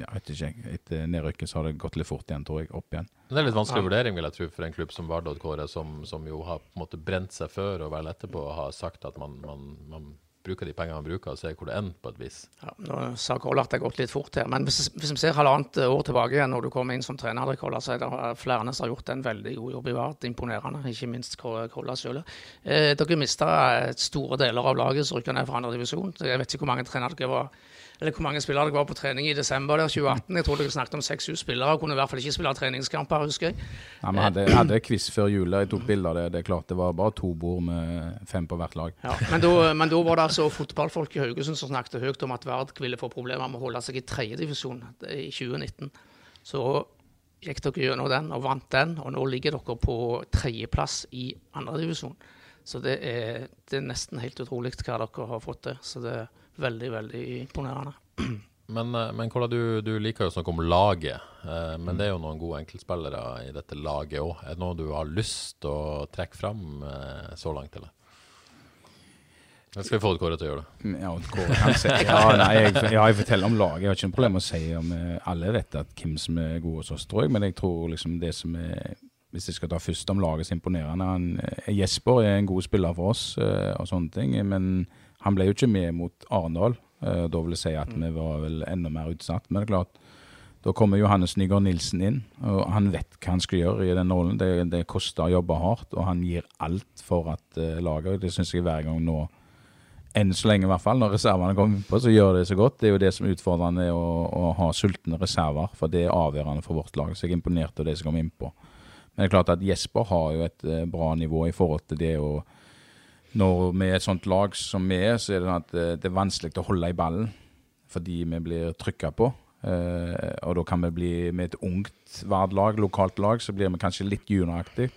S3: ja, vet ikke, Etter nedrykket så har det gått litt fort igjen, tror jeg, opp igjen.
S1: Det er litt vanskelig vurdering vil jeg tro, for en klubb som Vardø Kåre, som, som, jo har på en måte brent seg før og vel etterpå har sagt at man, man, man bruker de pengene man bruker, og ser hvor det ender på et vis.
S2: Ja, nå sa Kåre at det har gått litt fort her, men hvis, hvis, vi ser halvannet år tilbake igjen, når du kommer inn som trener, Kolla, så er det flere som har gjort en veldig god jobb i Vard. Imponerende, ikke minst Kolla selv. Eh, dere mista store deler av laget som rykka ned fra andre divisjon. Jeg vet ikke hvor mange trenere dere var eller hvor mange spillere det var på trening i desember der 2018. Jeg tror dere snakket om seks-sju spillere, og kunne i hvert fall ikke spille treningskamper, husker jeg.
S3: Ja, Vi hadde, hadde quiz før jul, jeg tok bilder av det. Det er klart det var bare to bord med fem på hvert lag.
S2: Ja, men da var det altså fotballfolk i Haugesund som snakket høyt om at Vard ville få problemer med å holde seg i tredjedivisjon i 2019. Så gikk dere gjennom den og vant den, og nå ligger dere på tredjeplass i andredivisjon. Så det er, det er nesten helt utrolig hva dere har fått til. Så det er veldig, veldig imponerende.
S1: Men, eh, men Kola, du, du, liker jo å snakke om laget, eh, men det er jo noen gode enkeltspillere i dette laget òg. Er det noe du har lyst til å trekke fram eh, så langt, eller? Jeg skal vi få Kåre til å gjøre det.
S3: Ja, Kåre ja, nei, jeg, ja, jeg forteller om laget. Jeg har ikke noe problem med å si om alle vet at hvem som er god hos oss, tror jeg. Men jeg tror liksom det som er hvis jeg skal ta først om laget så imponerende han, Jesper er en god spiller for oss og sånne ting. Men han ble jo ikke med mot Arendal. Uh, da vil jeg si at vi var vel enda mer utsatt. Men det er klart, da kommer Johannes Nygaard Nilsen inn, og han vet hva han skal gjøre i den rollen. Det, det koster å jobbe hardt, og han gir alt for at uh, laget Det syns jeg hver gang nå, enn så lenge i hvert fall, når reservene kommer på, så gjør det så godt. Det er jo det som er utfordrende, å, å ha sultne reserver, for det er avgjørende for vårt lag. Så jeg er imponert av det som kommer innpå. Men det er klart at Jesper har jo et uh, bra nivå i forhold til det å når vi er et sånt lag som vi er, så er det sånn at eh, det er vanskelig å holde i ballen fordi vi blir trykka på. Uh, og da kan vi bli med et ungt Vard-lag, lokalt lag, så blir vi kanskje litt junioraktig.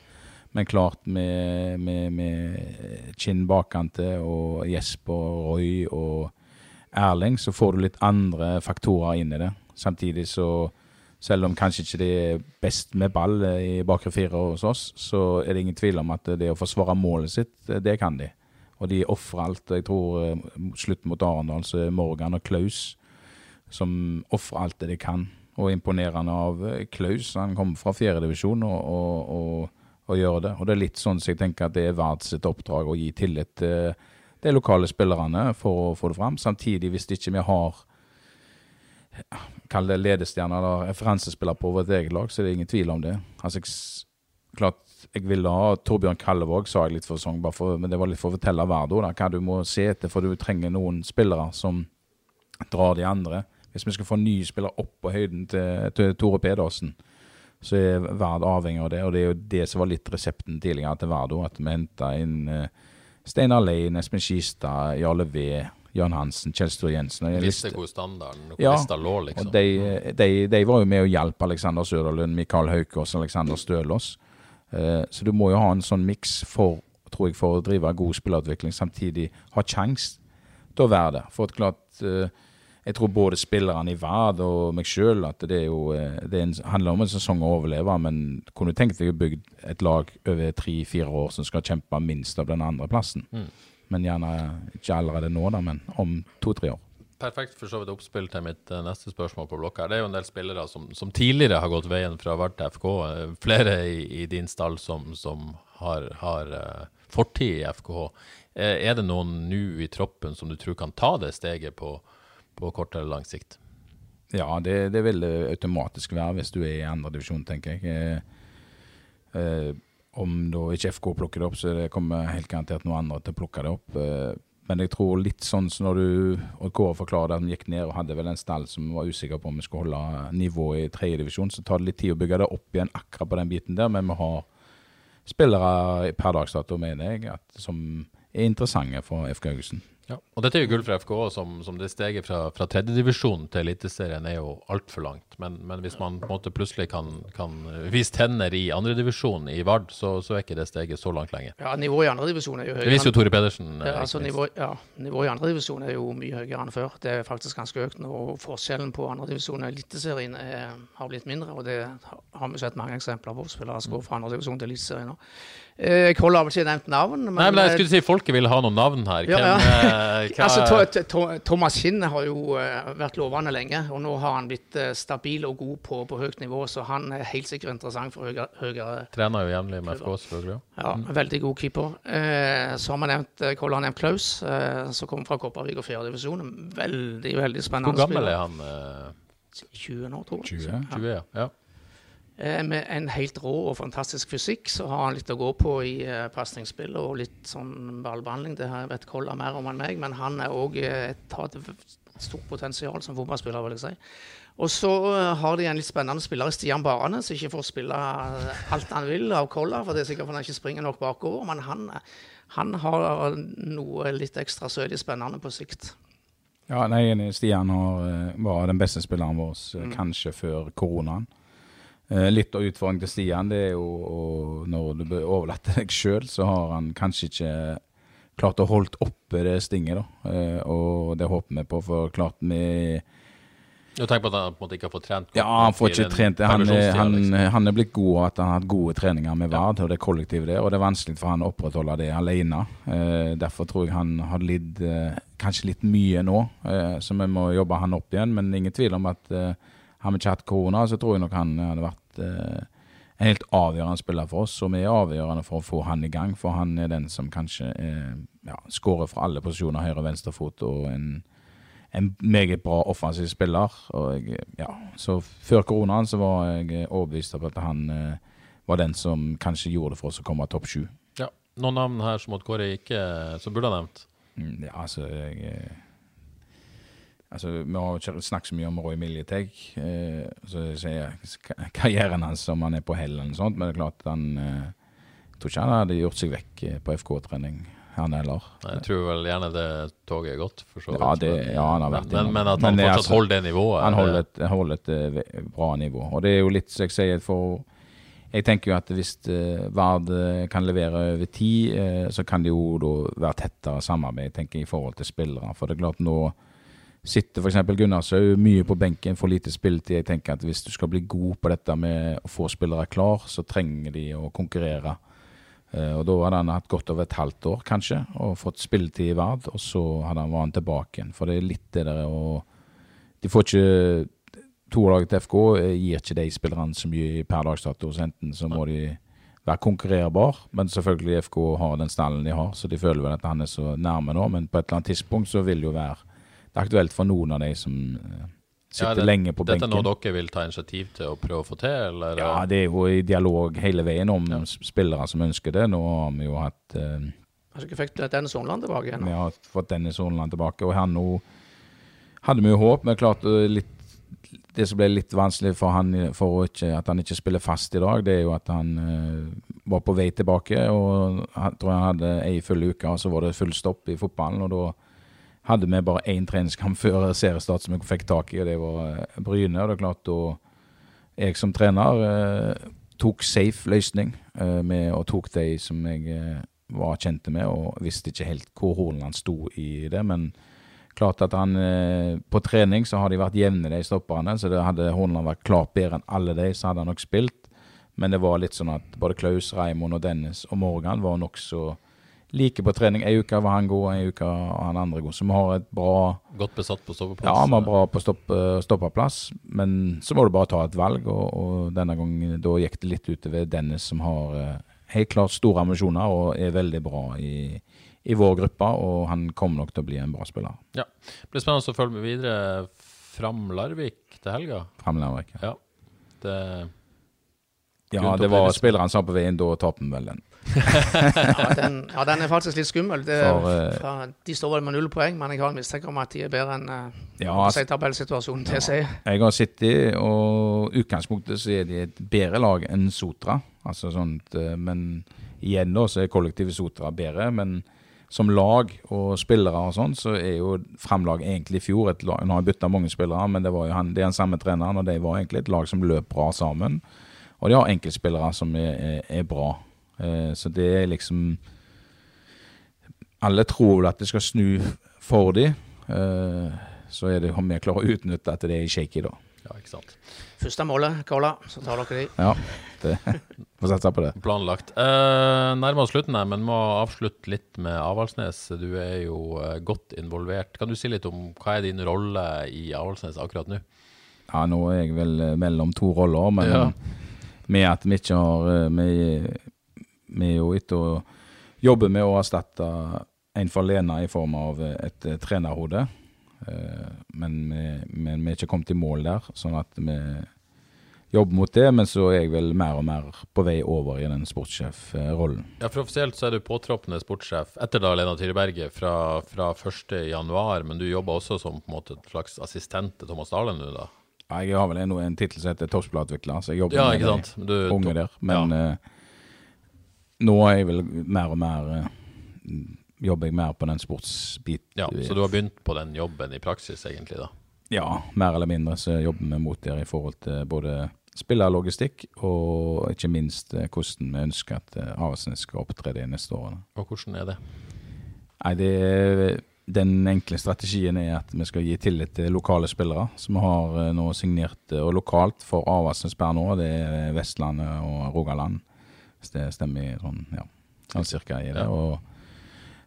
S3: Men klart med, med, med Kinn bakante og Jesper, Roy og Erling, så får du litt andre faktorer inn i det. Samtidig så selv om kanskje ikke det er best med ball eh, i bakre fire hos oss, så er det ingen tvil om at det å forsvare målet sitt, eh, det kan de. Og de ofrer alt. Jeg tror slutt slutten mot Arendal så er Morgan og Klaus som ofrer alt det de kan. Og imponerende av Klaus. Han kommer fra fjerdedivisjon og, og, og, og, gjør det. Og det er litt sånn så jeg tenker at det er verdt sitt oppdrag å gi tillit til de lokale spillerne for å få det fram. Samtidig, hvis ikke vi har Kall det ledestjerne eller referansespiller på vårt eget lag, så er det ingen tvil om det. Altså, jeg, klart jeg ville ha Torbjørn Kallevåg, sa jeg litt for sesong, for, men det var litt for å fortelle Vardo hva du må se etter, for du trenger noen spillere som drar de andre. Hvis vi skal få nye spillere opp på høyden til, til Tore Pedersen, så er Vard avhengig av det. Og det er jo det som var litt resepten tidligere til Vardo, at vi henta inn uh, Steinar Lein, Espen Skistad, Jarle V. Jan Hansen, Kjelstor Jensen.
S1: Og visste hvor standarden hvor ja, lista lå, liksom.
S3: Og de, de, de, var jo med å hjelpe Alexander Søderlund, Mikael Haukås Alexander Stølås. Uh, så du må jo ha en sånn miks for, tror jeg, for å drive god spillerutvikling, samtidig ha kjangs til å være det. For klart uh, jeg tror både spillerne i Vard og meg sjøl at det, jo, eh, det en, handler om en sesong å overleve. Men kunne du tenkt deg å bygge et lag over tre-fire år som skal kjempe minst av den andre plassen? Mm. Men gjerne ikke allerede nå, da, men om to-tre år.
S1: Perfekt for så vidt oppspill til mitt uh, neste spørsmål på blokka. Det er jo en del spillere som, som tidligere har gått veien fra Vard til FK. Eh, flere i, i, din stall som, som har, har uh, fortid i FKH. er det noen nå i troppen som du tror kan ta det steget på, på kort eller lang sikt?
S3: Ja, det, det vil det automatisk være hvis du er i andredivisjon, tenker jeg. Om da ikke FK plukker det opp, så det kommer helt garantert noen andre til å plukke det opp. Eh, men jeg tror litt sånn som når du og Kåre forklarer at vi gikk ned og hadde vel en stall som var usikker på om vi skulle holde nivået i tredjedivisjon, så tar det litt tid å bygge det opp igjen akkurat på den biten der. Men vi har spillere per dags dato, mener jeg, at, som er interessante for FK Haugesund.
S1: Ja. Og dette er jo gull for FK, som, som det steget fra, fra tredjedivisjon til Eliteserien er jo altfor langt. Men, men, hvis man på en måte plutselig kan, kan vise tenner i andredivisjon i Vard, så, så, er ikke det steget så langt lenger.
S2: Ja, nivået i andredivisjon er jo høyere.
S1: Det viser jo Tore Pedersen.
S2: Ja, altså, nivå, ja, nivået i andredivisjon er jo mye høyere enn før. Det er faktisk ganske økt nå. Forskjellen på andredivisjon og Eliteserien har blitt mindre, og det har vi sett mange eksempler på. Spillere som går fra andredivisjon til Eliteserien nå. Eh, holder av og ikke nevnt navn.
S1: Men, Nei, men jeg skulle si folket vil ha noen navn her.
S2: Hvem, ja, ja. Eh, altså, Thomas Kinn har jo vært lovende lenge, og nå har han blitt stabil og god på, på, høyt nivå, så han er helt sikkert interessant for høyere, høyere
S1: Trener jo jevnlig med FK, selvfølgelig.
S2: Ja, mm. veldig god keeper. Så har vi nevnt Koll har nevnt Klaus, som kommer fra Kopervik og fjerdedivisjon. Veldig, veldig spennende
S1: Hvor gammel er han?
S2: 20 nå, tror
S1: jeg. 20, 20 ja. ja.
S2: Eh, med en helt rå og fantastisk fysikk, så har han litt å gå på i uh, pasningsspill og litt sånn ballbehandling. Det har jeg vet Kolla mer om enn meg, men han er òg uh, et stort potensial som fotballspiller, vil jeg si. Og så uh, har de en litt spennende spiller i Stian Barane, som ikke får spille alt han vil av Kolla, for det er sikkert fordi han ikke springer nok bakover, men han, han har noe litt ekstra sødig spennende på sikt.
S3: Ja, nei, Stian har, var den beste spilleren vår mm. kanskje før koronaen. Eh, litt av utfordringen til Stian det er jo når du bør overlate deg sjøl, så har han kanskje ikke klart å holde oppe det stinget. da, eh, Og det håper vi på, for klart vi
S1: du tenker på at han på en måte ikke har fått trent?
S3: Ja, han får ikke trent det. Han, han, liksom. han, er blitt god og at han har hatt gode treninger med Vard ja. og det kollektivet der. Og det er vanskelig for han å opprettholde det alene. Eh, derfor tror jeg han har lidd eh, kanskje litt mye nå, eh, så vi må jobbe han opp igjen. Men ingen tvil om at eh, har vi ikke hatt korona, så tror jeg nok han hadde vært eh, en helt avgjørende spiller for oss, og vi er avgjørende for å få han i gang. For han er den som kanskje ja, skårer fra alle posisjoner, høyre- og venstrefot, og en, en meget bra offensiv spiller. Jeg, ja, så før koronaen så var jeg overbevist om at han eh, var den som kanskje gjorde det for oss å komme topp sju.
S1: Ja. Noen navn her som Kåre ikke som burde ha nevnt?
S3: Mm, ja, altså jeg Altså, Vi har ikke snakket så mye om Roy Miljeteg. Eh, så sier karrieren hans om han er på hell eller sånt, men det er klart han eh, tror ikke han hadde gjort seg vekk eh, på FK-trening, han heller.
S1: Jeg tror vel gjerne det toget er gått, for så vidt.
S3: Ja, det, ja, han har vært
S1: men, men, men at han men fortsatt altså, holder det nivået?
S3: Han holder et, holder et, et, bra nivå. Og det er jo litt, som jeg sier, for jeg tenker jo at hvis uh, Vard kan levere over tid, uh, så kan det jo da være tettere samarbeid tenker jeg, i forhold til spillere. For det er klart nå Sitter f.eks. Gunnarshaug mye på benken, får lite spilletid. Jeg tenker at Hvis du skal bli god på dette med å få spillere klar, så trenger de å konkurrere. Uh, og Da hadde han hatt godt over et halvt år, kanskje, og fått spilletid i Vard. Og så hadde han vært tilbake igjen. For det er litt det der å De får ikke To lag til FK gir ikke de spillerne så mye per dags enten så må de være konkurrerbar, men selvfølgelig FK har den stallen de har, så de føler vel at han er så nærme nå. Men på et eller annet tidspunkt så vil det jo være det er aktuelt for noen av de som uh, sitter ja, det, lenge på benken.
S1: Dette er noe dere vil ta initiativ til å prøve å få til? Eller?
S3: Ja, det er jo i dialog hele veien om ja. spillere som ønsker det. Nå har vi jo hatt uh,
S2: Har dere fått Dennis Hornland tilbake igjen?
S3: Vi har fått Dennis Hornland tilbake, og her nå hadde vi jo håp. Men klart eh, litt det som ble litt vanskelig for han for ikke, at han ikke spiller fast i dag, det er jo at han uh, var på vei tilbake. og Jeg tror han hadde ei full uke, og så var det full stopp i fotballen. og da hadde vi bare én treningskamp før seriestart som jeg fikk tak i, og det var eh, Bryne. og det er klart da jeg som trener eh, tok safe løsning eh, med og tok de som jeg var kjente med, og visste ikke helt hvor Horneland sto i det. Men klart at han På trening så har de vært jevne, de stopperne. Så hadde Horneland vært klart bedre enn alle de, så hadde han nok spilt. Men det var litt sånn at både Klaus, Raymond og Dennis og Morgan var nokså like på trening. Ei uke var han god, ei uke var han andre god. Så vi har et bra
S1: Godt besatt på stoppeplass?
S3: Ja, vi har bra på stopp, eh, stoppeplass. Men så må du bare ta et valg, og, og denne gangen da gikk det litt utover Dennis, som har uh, helt klart store ambisjoner og er veldig bra i, i vår gruppe. Og han kommer nok til å bli en bra spiller.
S1: Ja. Det blir spennende å følge med videre. Fram Larvik til helga?
S3: Fram Larvik,
S1: ja. ja. Det
S3: Ja, det var spilleren som var på veien, da tapte vi vel den.
S2: Ja, den. ja, den er faktisk litt skummel. Det, For, uh, fra, de står vel med null poeng, men jeg har en mistanke om at de er bedre enn uh, ja, si, tabellsituasjonen til
S3: Ja. Jeg har sittet, og utgangspunktet så er de et bedre lag enn Sotra. Altså sånt, uh, men igjen da, så er kollektivet Sotra bedre. Men som lag og spillere og sånn, så er jo framlag egentlig i fjor et lag Nå har jeg bytta mange spillere, men det var jo han, det er den samme treneren, og det var egentlig et lag som løp bra sammen. Og de har enkeltspillere som er, er, er bra. Eh, så det er liksom Alle tror vel at det skal snu for dem. Eh, så er det om vi klarer å utnytte at det er shaky, da.
S1: Ja, ikke sant.
S2: Første målet, Kola, så tar dere de.
S3: Ja, det får satse på det.
S1: Planlagt. Eh, nærmer oss slutten her, men må avslutte litt med Avaldsnes. Du er jo eh, godt involvert. Kan du si litt om hva er din rolle i Avaldsnes akkurat nå?
S3: Ja, nå er jeg vel mellom to roller, men ja med at vi ikke har Vi, vi er jo etter å jobbe med å erstatte en for Lena i form av et trenerhode. Eh, men vi, men vi er ikke kommet i mål der, sånn at vi jobber mot det. Men så er jeg vel mer og mer på vei over i den sportssjefrollen.
S1: Ja, for Offisielt så er du påtroppende sportssjef etter da Lena Tyreberget fra, fra 1.1, men du jobber også som på en måte et slags assistent til Thomas Dale nå, da?
S3: Ja, Jeg har vel ennå en tittel som heter toppspillutvikler, så jeg jobber ja, med de unge der. Men ja. uh, nå er jeg vel mer og mer uh, Jobber jeg mer på den sportsbiten.
S1: Ja, Så du har begynt på den jobben i praksis, egentlig? da?
S3: Ja, mer eller mindre så jobber vi mot der i forhold til både spillerlogistikk og ikke minst uh, hvordan vi ønsker at uh, skal opptre de neste årene.
S1: Og hvordan er det?
S3: Nei, det er den enkle strategien er at vi skal gi tillit til lokale spillere, som har eh, nå signert eh, og lokalt for Avaldsnes per nå. Det er Vestlandet og Rogaland, stemmer sånn, ja, cirka i det. Og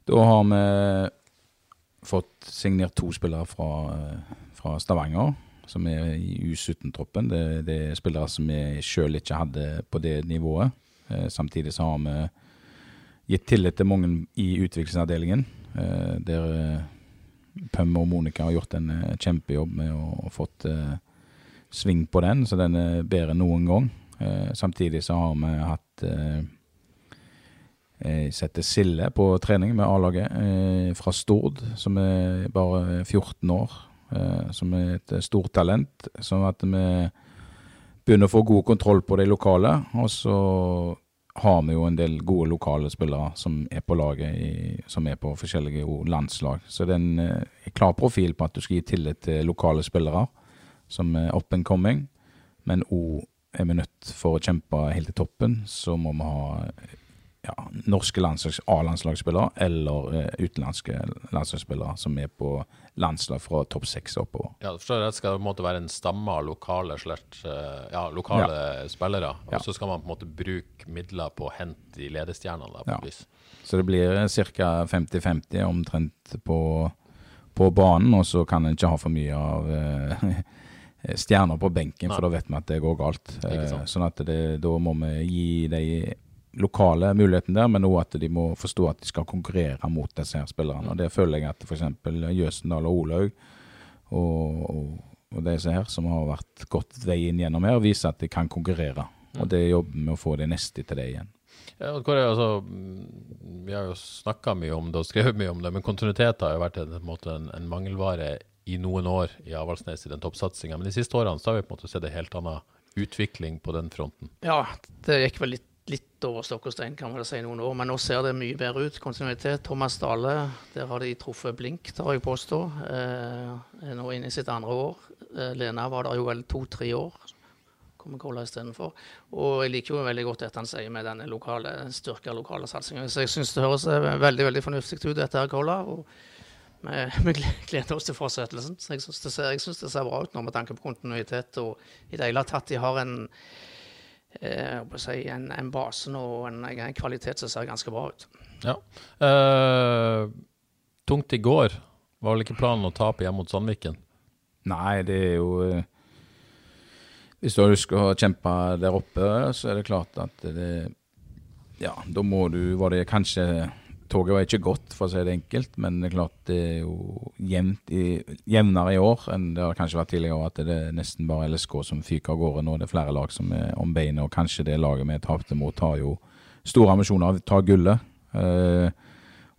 S3: da har vi fått signert to spillere fra, eh, fra Stavanger, som er i U17-troppen. Det, det, er spillere som vi sjøl ikke hadde på det nivået. Samtidig så har vi gitt tillit til mange i utviklingsavdelingen. Eh, der Pøm Pømme og Monica har gjort en eh, kjempejobb med å fått sving på den, så den er bedre enn noen gang. Samtidig så har vi hatt jeg setter Sille på trening med A-laget fra Stord, som er bare 14 år. som er et stort talent. Sånn at vi begynner å få god kontroll på de lokale. Og så har vi jo en del gode lokale spillere som er på laget, i, som er på forskjellige landslag. Så det er en eh, klar profil på at du skal gi tillit til lokale spillere som er up and coming. Men òg er vi nødt for å kjempe helt til toppen, så må vi ha ja, norske A-landslagsspillere eller eh, utenlandske landslagsspillere som er på landslag fra topp seks oppover.
S1: Ja, du forstår jeg. Det skal på en være en stamme av lokale, slett, eh, ja, lokale ja. spillere. Og så skal man på en måte bruke midler på å hente de ledestjernene. ja.
S3: Så det blir ca. 50-50 omtrent på, på, banen, og så kan en ikke ha for mye av uh, stjerner på benken, Nei. for da vet vi at det går galt. Uh, sånn at det, da må vi gi de lokale muligheten der, men òg at de må forstå at de skal konkurrere mot disse her spillerne. Og Det føler jeg at f.eks. Jøsendal og Olaug og, og, og disse her, som har vært godt veien gjennom her, viser at de kan konkurrere. Og det jobber med å få de neste til det igjen.
S1: Ja, altså, vi har jo snakka mye om det og skrevet mye om det, men kontinuitet har jo vært en, en, en mangelvare i noen år i Avaldsnes i den toppsatsinga. Men de siste årene så har vi på en måte sett en helt annen utvikling på den fronten.
S2: Ja, det gikk vel litt litt over stokk og stein, kan man si noen år. Men nå ser det mye bedre ut. Kontinuitet. Thomas Dale, der har de truffet blink, tar jeg påstå. Eh, nå inne i sitt andre år. Eh, Lena var der jo vel to-tre år. Kommer Kolla istedenfor. Og jeg liker jo veldig godt dette han sier med denne lokale, styrka lokale satsinga. Så jeg syns det høres eh, veldig veldig fornuftig ut, dette her, Kolla. Og vi, gleder oss til fortsettelsen. Så jeg syns det, det, ser bra ut nå med tanke på kontinuitet. Og i det hele tatt de har en eh, si, en, en base og en, en, kvalitet som ser ganske bra ut.
S1: Ja. Eh, tungt i går. Var vel ikke planen å tape hjemme mot Sandviken?
S3: Nei, det er jo eh, Hvis du har lyst til å kjempe der oppe, så er det klart at det Ja, da må du Var det kanskje toget var ikke godt, for å si det enkelt, men det er klart det er jo jevnt i, jevnere i år enn det har kanskje vært tidligere. At det er nesten bare LSK som fyker av gårde nå. Det er flere lag som er om beinet, og kanskje det laget vi tapte mot, har jo store ambisjoner å ta gullet. Eh,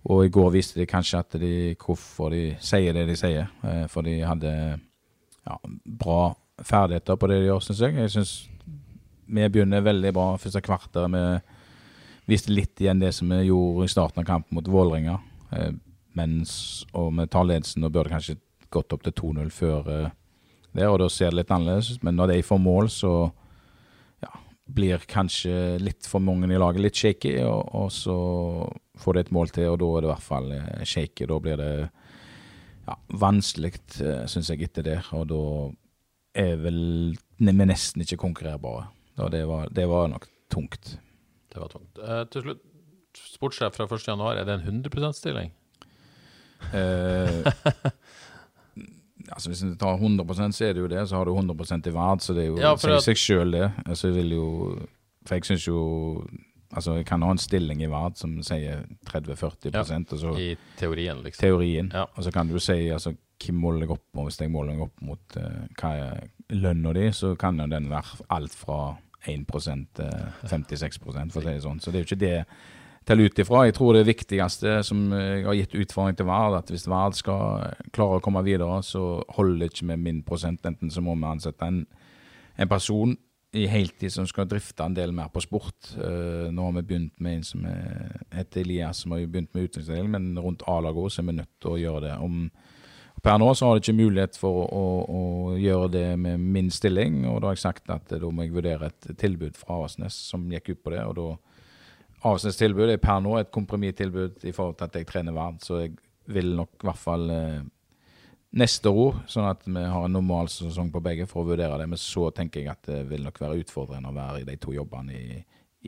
S3: og i går viste de kanskje at de, hvorfor de sier det de sier. Eh, for de hadde ja, bra ferdigheter på det de gjør, syns jeg. Jeg syns vi begynner veldig bra første kvarter. Vi viste litt igjen det som vi gjorde i starten av kampen mot Vålerenga. Eh, mens, og vi tar ledelsen og burde kanskje gått opp til 2-0 før eh, der, og da ser det litt annerledes Men når de får mål, så ja, blir kanskje litt for mange i laget litt shaky, og, og, så får de et mål til, og da er det i hvert fall eh, shaky. Da blir det ja, vanskelig, syns jeg, etter det. Og da er vel vi nesten ikke konkurrerbare. Det det var nok tungt.
S1: Det var tungt. Uh, til slutt, sportssjef fra 1.1, er det en 100 %-stilling?
S3: Uh, altså Hvis du tar 100 så er det jo det. Så har du 100% i verd, så det er jo ja, seg, seg sjøl, det. Altså, jeg vil jo For jeg syns jo Altså, jeg kan ha en stilling i verd som sier 30-40 ja,
S1: altså, I teorien, liksom.
S3: Teorien. Ja. Og så kan du si altså, hvem måler jeg opp mot? Hvis jeg måler meg opp mot uh, hva er lønna di, så kan jo den være alt fra 1 til 56 for å si det sånn. Så det er jo ikke det til ut ifra. Jeg tror det viktigste som jeg har gitt utfordring til Vard, at hvis Vard skal klare å komme videre, så holder det ikke med min prosent. Enten så må vi ansette en, en person i heltid som skal drifte en del mer på sport. Uh, nå har vi begynt med en som heter Elias, som har begynt med utviklingsdelen, men rundt A-laget òg er vi nødt til å gjøre det. Om, per nå så har jeg ikke mulighet for å, å, gjøre det med min stilling, og da har jeg sagt at da må jeg vurdere et tilbud fra Avaldsnes som gikk ut på det. og da Avaldsnes tilbud er per nå et kompromisstilbud i forhold til at jeg trener Vard, så jeg vil nok i hvert fall uh, neste år, sånn at vi har en normal sesong på begge for å vurdere det. Men så tenker jeg at det vil nok være utfordrende å være i de to jobbene i,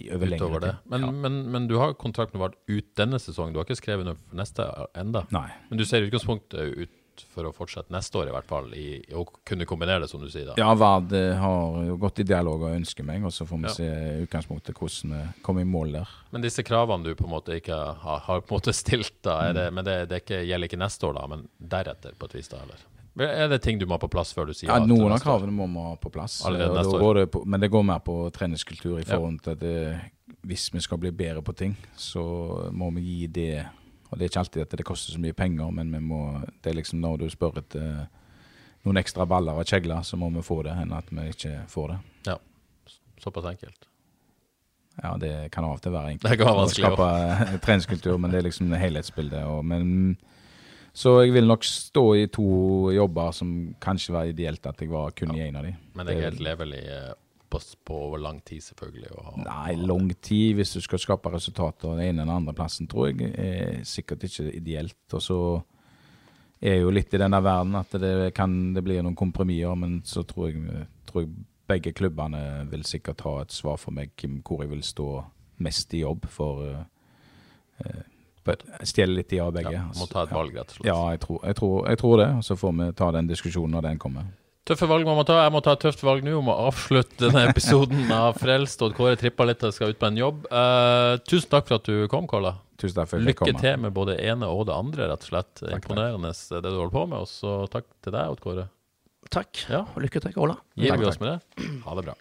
S3: i over lengre
S1: tid. Men, ja. men, men, du har kontrakt med Vard ut denne sesongen, du har ikke skrevet noe for neste enda?
S3: Nei.
S1: Men du ser i utgangspunktet ut for å fortsette neste år, i hvert fall, i, å kunne kombinere det, som du sier? da.
S3: Ja, Vard eh, har jo gått i dialog og ønsker meg, og så får vi ja. se utgangspunktet hvordan vi kommer i mål der.
S1: Men disse kravene du på en måte ikke har, har på en måte stilt, da, er det, mm. men det, det ikke, gjelder ikke neste år, da, men deretter, på et vis? da, eller? Er det ting du må ha på plass før du sier
S3: ja, Noen av kravene må vi ha på plass. Det på, men det går mer på treningskultur i forhold til at det, hvis vi skal bli bedre på ting, så må vi gi det og Det er ikke alltid at det koster så mye penger, men må, det er liksom når du spør etter noen ekstra baller og kjegler, så må vi få det, enn at vi ikke får det.
S1: Ja, Såpass enkelt.
S3: Ja, det kan av og til være
S1: enkelt. Det kan være vanskelig å
S3: skape treningskultur, men det er liksom helhetsbildet. Og, men, så jeg vil nok stå i to jobber som kanskje var ideelt at jeg var kun ja. i en av de.
S1: Men det er helt levelig på, på lang tid, selvfølgelig?
S3: Nei, lang tid hvis du skal skape resultater den ene eller andre plassen, tror jeg er sikkert ikke ideelt. Og så er jo litt i denne verden at det kan det bli noen kompromisser, men så tror jeg, tror jeg, begge klubbene vil sikkert ha et svar for meg hvor jeg vil stå mest i jobb. for uh, Stjele litt i av begge.
S1: Ja, må ta et valg, rett og slett.
S3: Ja, jeg tror, jeg tror, jeg tror det. Og så får vi ta den diskusjonen når den kommer.
S1: Tøffe valg må man ta. Jeg må ta et tøft valg nå om å avslutte denne episoden av Frelst. og Kåre trippa litt og skal ut på en jobb. Uh, tusen takk for at du kom, Kåla.
S3: Tusen takk for at
S1: Lykke til med både det ene og det andre, rett og slett. Takk, Imponerende takk. det du holder på med. Og så takk til deg, Odd Kåre.
S2: Takk, ja. og lykke til, Kåla.
S1: Gir vi oss med det? Ha det bra.